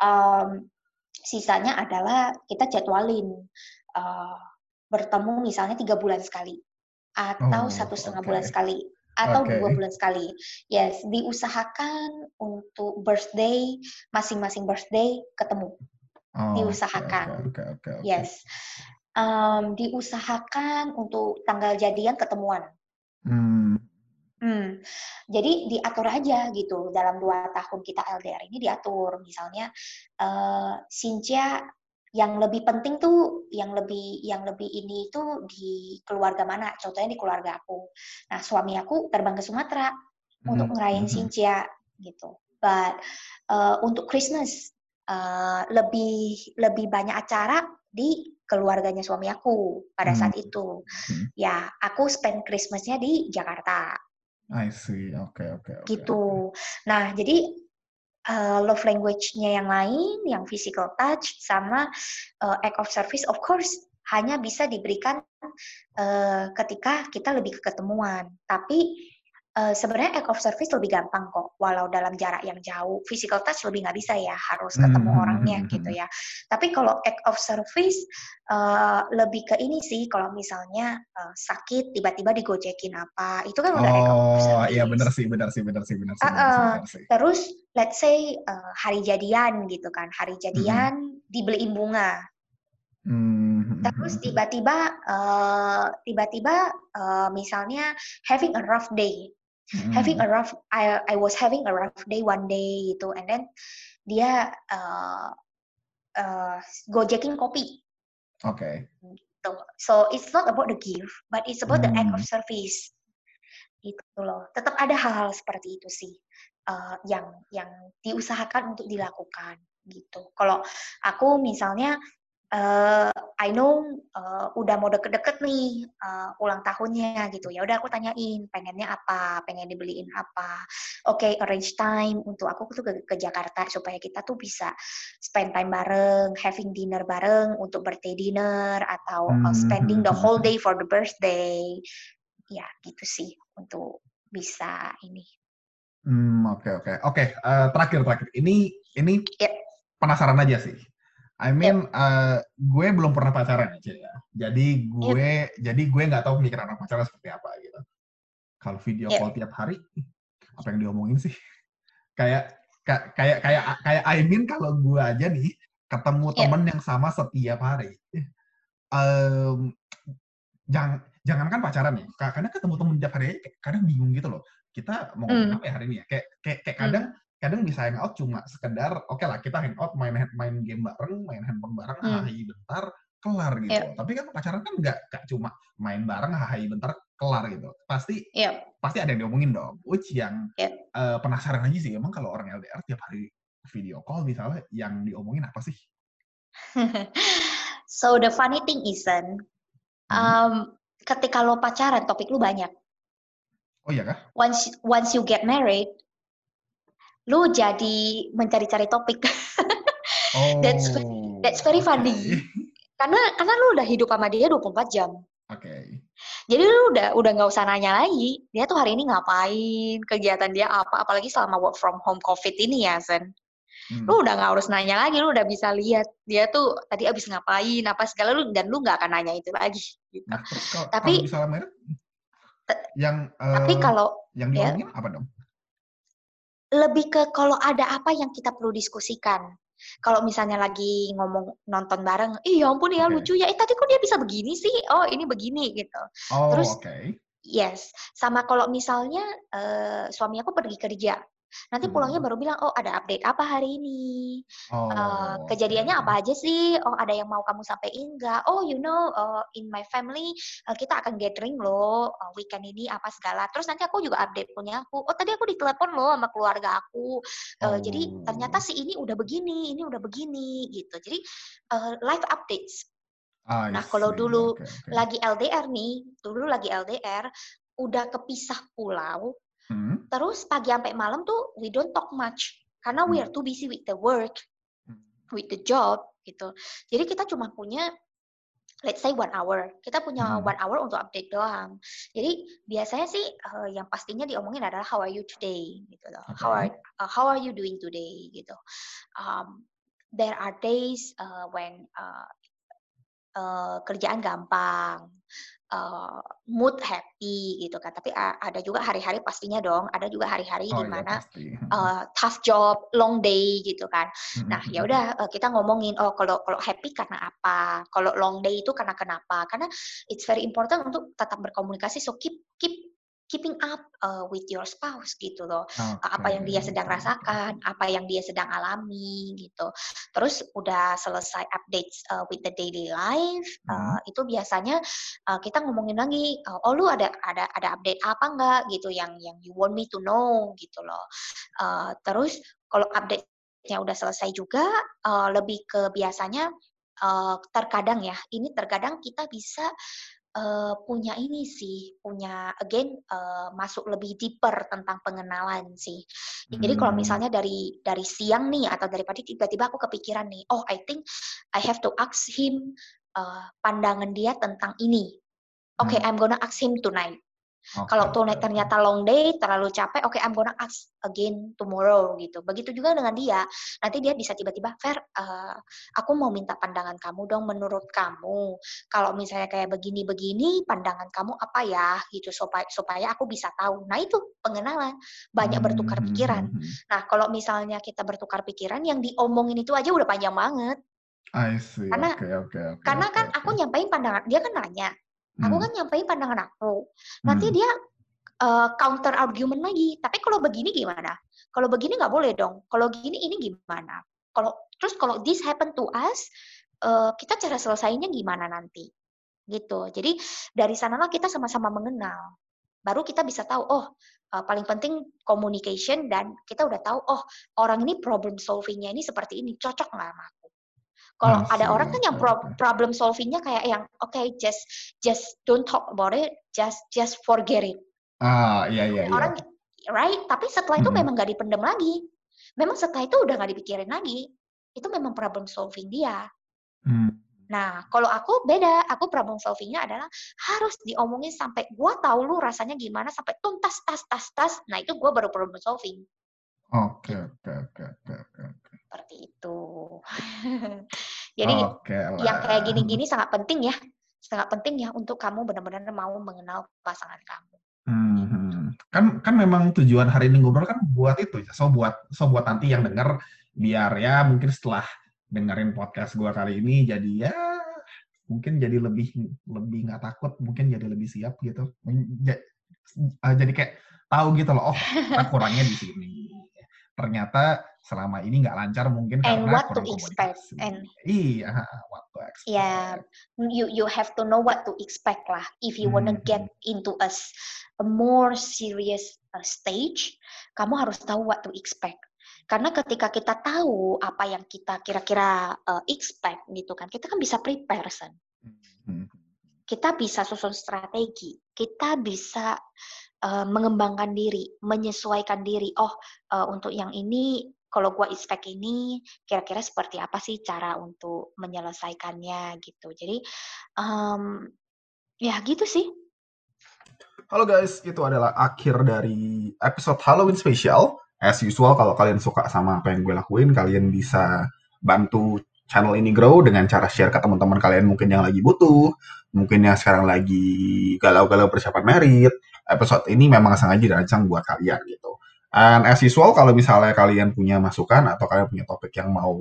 Um, sisanya adalah kita jadwalin uh, bertemu misalnya tiga bulan sekali atau oh, satu setengah okay. bulan sekali atau okay. dua bulan sekali. Yes, diusahakan untuk birthday masing-masing birthday ketemu. Oh, diusahakan. Okay, okay, okay, okay. Yes, um, diusahakan untuk tanggal jadian ketemuan. Hmm. Hmm, jadi diatur aja gitu dalam dua tahun kita LDR ini diatur misalnya uh, Cynthia yang lebih penting tuh yang lebih yang lebih ini itu di keluarga mana contohnya di keluarga aku nah suami aku terbang ke Sumatera hmm. untuk ngerayain hmm. Cynthia gitu but uh, untuk Christmas uh, lebih lebih banyak acara di keluarganya suami aku pada saat itu hmm. ya aku spend Christmasnya di Jakarta I see. Oke, okay, oke, okay, okay, Gitu. Nah, jadi uh, love language-nya yang lain, yang physical touch sama uh, act of service, of course hanya bisa diberikan uh, ketika kita lebih ketemuan. Tapi uh, sebenarnya act of service lebih gampang kok, walau dalam jarak yang jauh. Physical touch lebih nggak bisa ya, harus ketemu hmm, orangnya hmm, gitu ya. Tapi kalau act of service uh, lebih ke ini sih, kalau misalnya uh, sakit tiba-tiba digojekin apa, itu kan udah oh, act of service. Oh iya benar sih, benar sih, benar sih, benar sih. Uh, uh, sih, Terus let's say uh, hari jadian gitu kan, hari jadian hmm. dibeliin bunga. Hmm. Terus tiba-tiba, uh, tiba-tiba uh, misalnya having a rough day, hmm. having a rough I I was having a rough day one day gitu and then dia uh, uh, gojekin kopi. Oke. Okay. Gitu. So it's not about the gift, but it's about hmm. the act of hmm. service. Itu loh. Tetap ada hal-hal seperti itu sih uh, yang yang diusahakan untuk dilakukan gitu. Kalau aku misalnya uh, I know uh, udah mau deket-deket nih uh, ulang tahunnya gitu. Ya udah aku tanyain pengennya apa, pengen dibeliin apa. Oke, okay, arrange time untuk aku tuh ke, ke Jakarta supaya kita tuh bisa spend time bareng, having dinner bareng untuk birthday dinner atau uh, spending the whole day for the birthday. Ya, gitu sih untuk bisa ini. Hmm, oke okay, oke. Okay. Oke, okay, uh, terakhir terakhir. Ini ini yep. penasaran aja sih I mean, yep. uh, gue belum pernah pacaran aja ya. Jadi gue, yep. jadi gue nggak tahu pemikiran orang pacaran seperti apa gitu. Kalau video yep. call tiap hari, apa yang diomongin sih? Kayak kayak kayak kayak I mean kalau gue aja nih ketemu yep. temen yang sama setiap hari, um, jangan jangankan pacaran nih, kadang ketemu temen tiap hari, kadang bingung gitu loh. Kita mau ngomong mm. apa ya hari ini ya? Kayak kayak, kayak kadang mm kadang bisa hangout cuma sekedar oke okay lah kita hangout main main game bareng main handphone bareng hmm. hahi bentar kelar gitu yep. tapi kan pacaran kan nggak nggak cuma main bareng hahi bentar kelar gitu pasti yep. pasti ada yang diomongin dong which yang yep. uh, penasaran aja sih emang kalau orang LDR tiap hari video call misalnya yang diomongin apa sih so the funny thing isn't hmm. um, ketika lo pacaran topik lu banyak oh iya kah once once you get married lu jadi mencari-cari topik. oh, that's that's very funny. Okay. Karena karena lu udah hidup sama dia 24 jam. Oke. Okay. Jadi lu udah udah nggak usah nanya lagi, dia tuh hari ini ngapain, kegiatan dia apa, apalagi selama work from home COVID ini ya, Sen. Hmm. Lu udah nggak harus nanya lagi, lu udah bisa lihat dia tuh tadi abis ngapain, apa segala lu dan lu nggak akan nanya itu lagi. Gitu. Nah, kalau, tapi kalau misalnya yang uh, tapi kalau yang ya. diomongin ya, apa dong? Lebih ke kalau ada apa yang kita perlu diskusikan. Kalau misalnya lagi ngomong nonton bareng, ih ya ampun ya okay. lucu ya, eh tadi kok dia bisa begini sih? Oh ini begini gitu. Oh, Terus, okay. yes, sama kalau misalnya uh, suami aku pergi kerja, Nanti pulangnya hmm. baru bilang, oh ada update apa hari ini? Oh, uh, kejadiannya apa aja sih? Oh ada yang mau kamu sampaikan nggak? Oh you know, uh, in my family uh, kita akan gathering loh uh, weekend ini apa segala. Terus nanti aku juga update punya aku. Oh tadi aku ditelepon loh sama keluarga aku. Uh, oh. Jadi ternyata si ini udah begini, ini udah begini gitu. Jadi uh, live updates. Ah, nah kalau dulu okay, okay. lagi LDR nih, dulu lagi LDR, udah kepisah pulau, Hmm. Terus pagi sampai malam tuh we don't talk much karena we are hmm. too busy with the work, hmm. with the job gitu. Jadi kita cuma punya let's say one hour. Kita punya hmm. one hour untuk update doang. Jadi biasanya sih uh, yang pastinya diomongin adalah how are you today gitu loh. Okay. How are uh, how are you doing today gitu. Um, there are days uh, when uh, uh, kerjaan gampang, uh, mood happy gitu kan. Tapi uh, ada juga hari-hari pastinya dong, ada juga hari-hari oh, di mana iya, uh, tough job, long day gitu kan. Nah, ya udah uh, kita ngomongin oh kalau kalau happy karena apa? Kalau long day itu karena kenapa? Karena it's very important untuk tetap berkomunikasi so keep keep keeping up uh, with your spouse gitu loh. Okay. Apa yang dia sedang rasakan, apa yang dia sedang alami gitu. Terus udah selesai updates uh, with the daily life, uh, itu biasanya uh, kita ngomongin lagi, uh, oh lu ada ada ada update apa enggak gitu yang yang you want me to know gitu loh. Uh, terus kalau update-nya udah selesai juga, uh, lebih ke biasanya uh, terkadang ya, ini terkadang kita bisa uh, punya ini sih, punya again uh, masuk lebih deeper tentang pengenalan sih. Jadi hmm. kalau misalnya dari dari siang nih atau dari pagi tiba-tiba aku kepikiran nih, oh I think I have to ask him uh, pandangan dia tentang ini. Oke, okay, hmm. I'm gonna ask him tonight. Okay. Kalau tuh ternyata long day, terlalu capek, oke okay, I'm gonna ask again tomorrow gitu. Begitu juga dengan dia. Nanti dia bisa tiba-tiba, Fer, uh, aku mau minta pandangan kamu dong menurut kamu. Kalau misalnya kayak begini-begini, pandangan kamu apa ya gitu supaya supaya aku bisa tahu. Nah itu pengenalan, banyak bertukar pikiran. Hmm, hmm, hmm. Nah kalau misalnya kita bertukar pikiran, yang diomongin itu aja udah panjang banget. I see. Karena, okay, okay, okay, karena kan okay. aku nyampain pandangan, dia kan nanya, Aku hmm. kan nyampein pandangan aku. Nanti hmm. dia uh, counter argument lagi. Tapi kalau begini gimana? Kalau begini nggak boleh dong. Kalau gini ini gimana? Kalau terus kalau this happen to us, uh, kita cara selesainya gimana nanti? Gitu. Jadi dari sanalah kita sama-sama mengenal. Baru kita bisa tahu, oh uh, paling penting communication dan kita udah tahu, oh orang ini problem solvingnya ini seperti ini, cocok nggak sama aku? Kalau ada orang kan yang pro problem solvingnya kayak yang oke okay, just just don't talk about it, just just forget it. Ah iya iya. Orang iya. right, tapi setelah itu hmm. memang nggak dipendam lagi. Memang setelah itu udah nggak dipikirin lagi. Itu memang problem solving dia. Hmm. Nah, kalau aku beda, aku problem solvingnya adalah harus diomongin sampai gua tahu lu rasanya gimana sampai tuntas tas tas tas. Nah itu gua baru problem solving. Oke oke oke oke oke. Seperti itu. Jadi okay, yang kayak gini-gini sangat penting ya, sangat penting ya untuk kamu benar-benar mau mengenal pasangan kamu. Hmm, kan kan memang tujuan hari ini ngobrol kan buat itu ya, so buat so buat nanti yang dengar biar ya mungkin setelah dengerin podcast gua kali ini jadi ya mungkin jadi lebih lebih nggak takut mungkin jadi lebih siap gitu. Eh, jadi kayak tahu gitu loh oh kurangnya di sini. Ternyata selama ini nggak lancar mungkin and what to expect and iya what to expect yeah you you have to know what to expect lah if you wanna hmm. get into a, a more serious uh, stage kamu harus tahu what to expect karena ketika kita tahu apa yang kita kira-kira uh, expect gitu kan, kita kan bisa prepare sen. Hmm. Kita bisa susun strategi, kita bisa uh, mengembangkan diri, menyesuaikan diri. Oh, uh, untuk yang ini kalau gua expect ini kira-kira seperti apa sih cara untuk menyelesaikannya gitu. Jadi um, ya gitu sih. Halo guys, itu adalah akhir dari episode Halloween special as usual kalau kalian suka sama apa yang gue lakuin, kalian bisa bantu channel ini grow dengan cara share ke teman-teman kalian mungkin yang lagi butuh, mungkin yang sekarang lagi galau-galau persiapan merit. Episode ini memang sengaja dirancang buat kalian gitu. And as usual, kalau misalnya kalian punya masukan atau kalian punya topik yang mau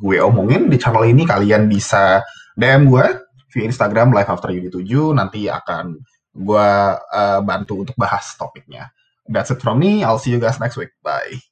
gue omongin di channel ini, kalian bisa DM gue via Instagram live after Yudi 7. Nanti akan gue uh, bantu untuk bahas topiknya. That's it from me. I'll see you guys next week. Bye.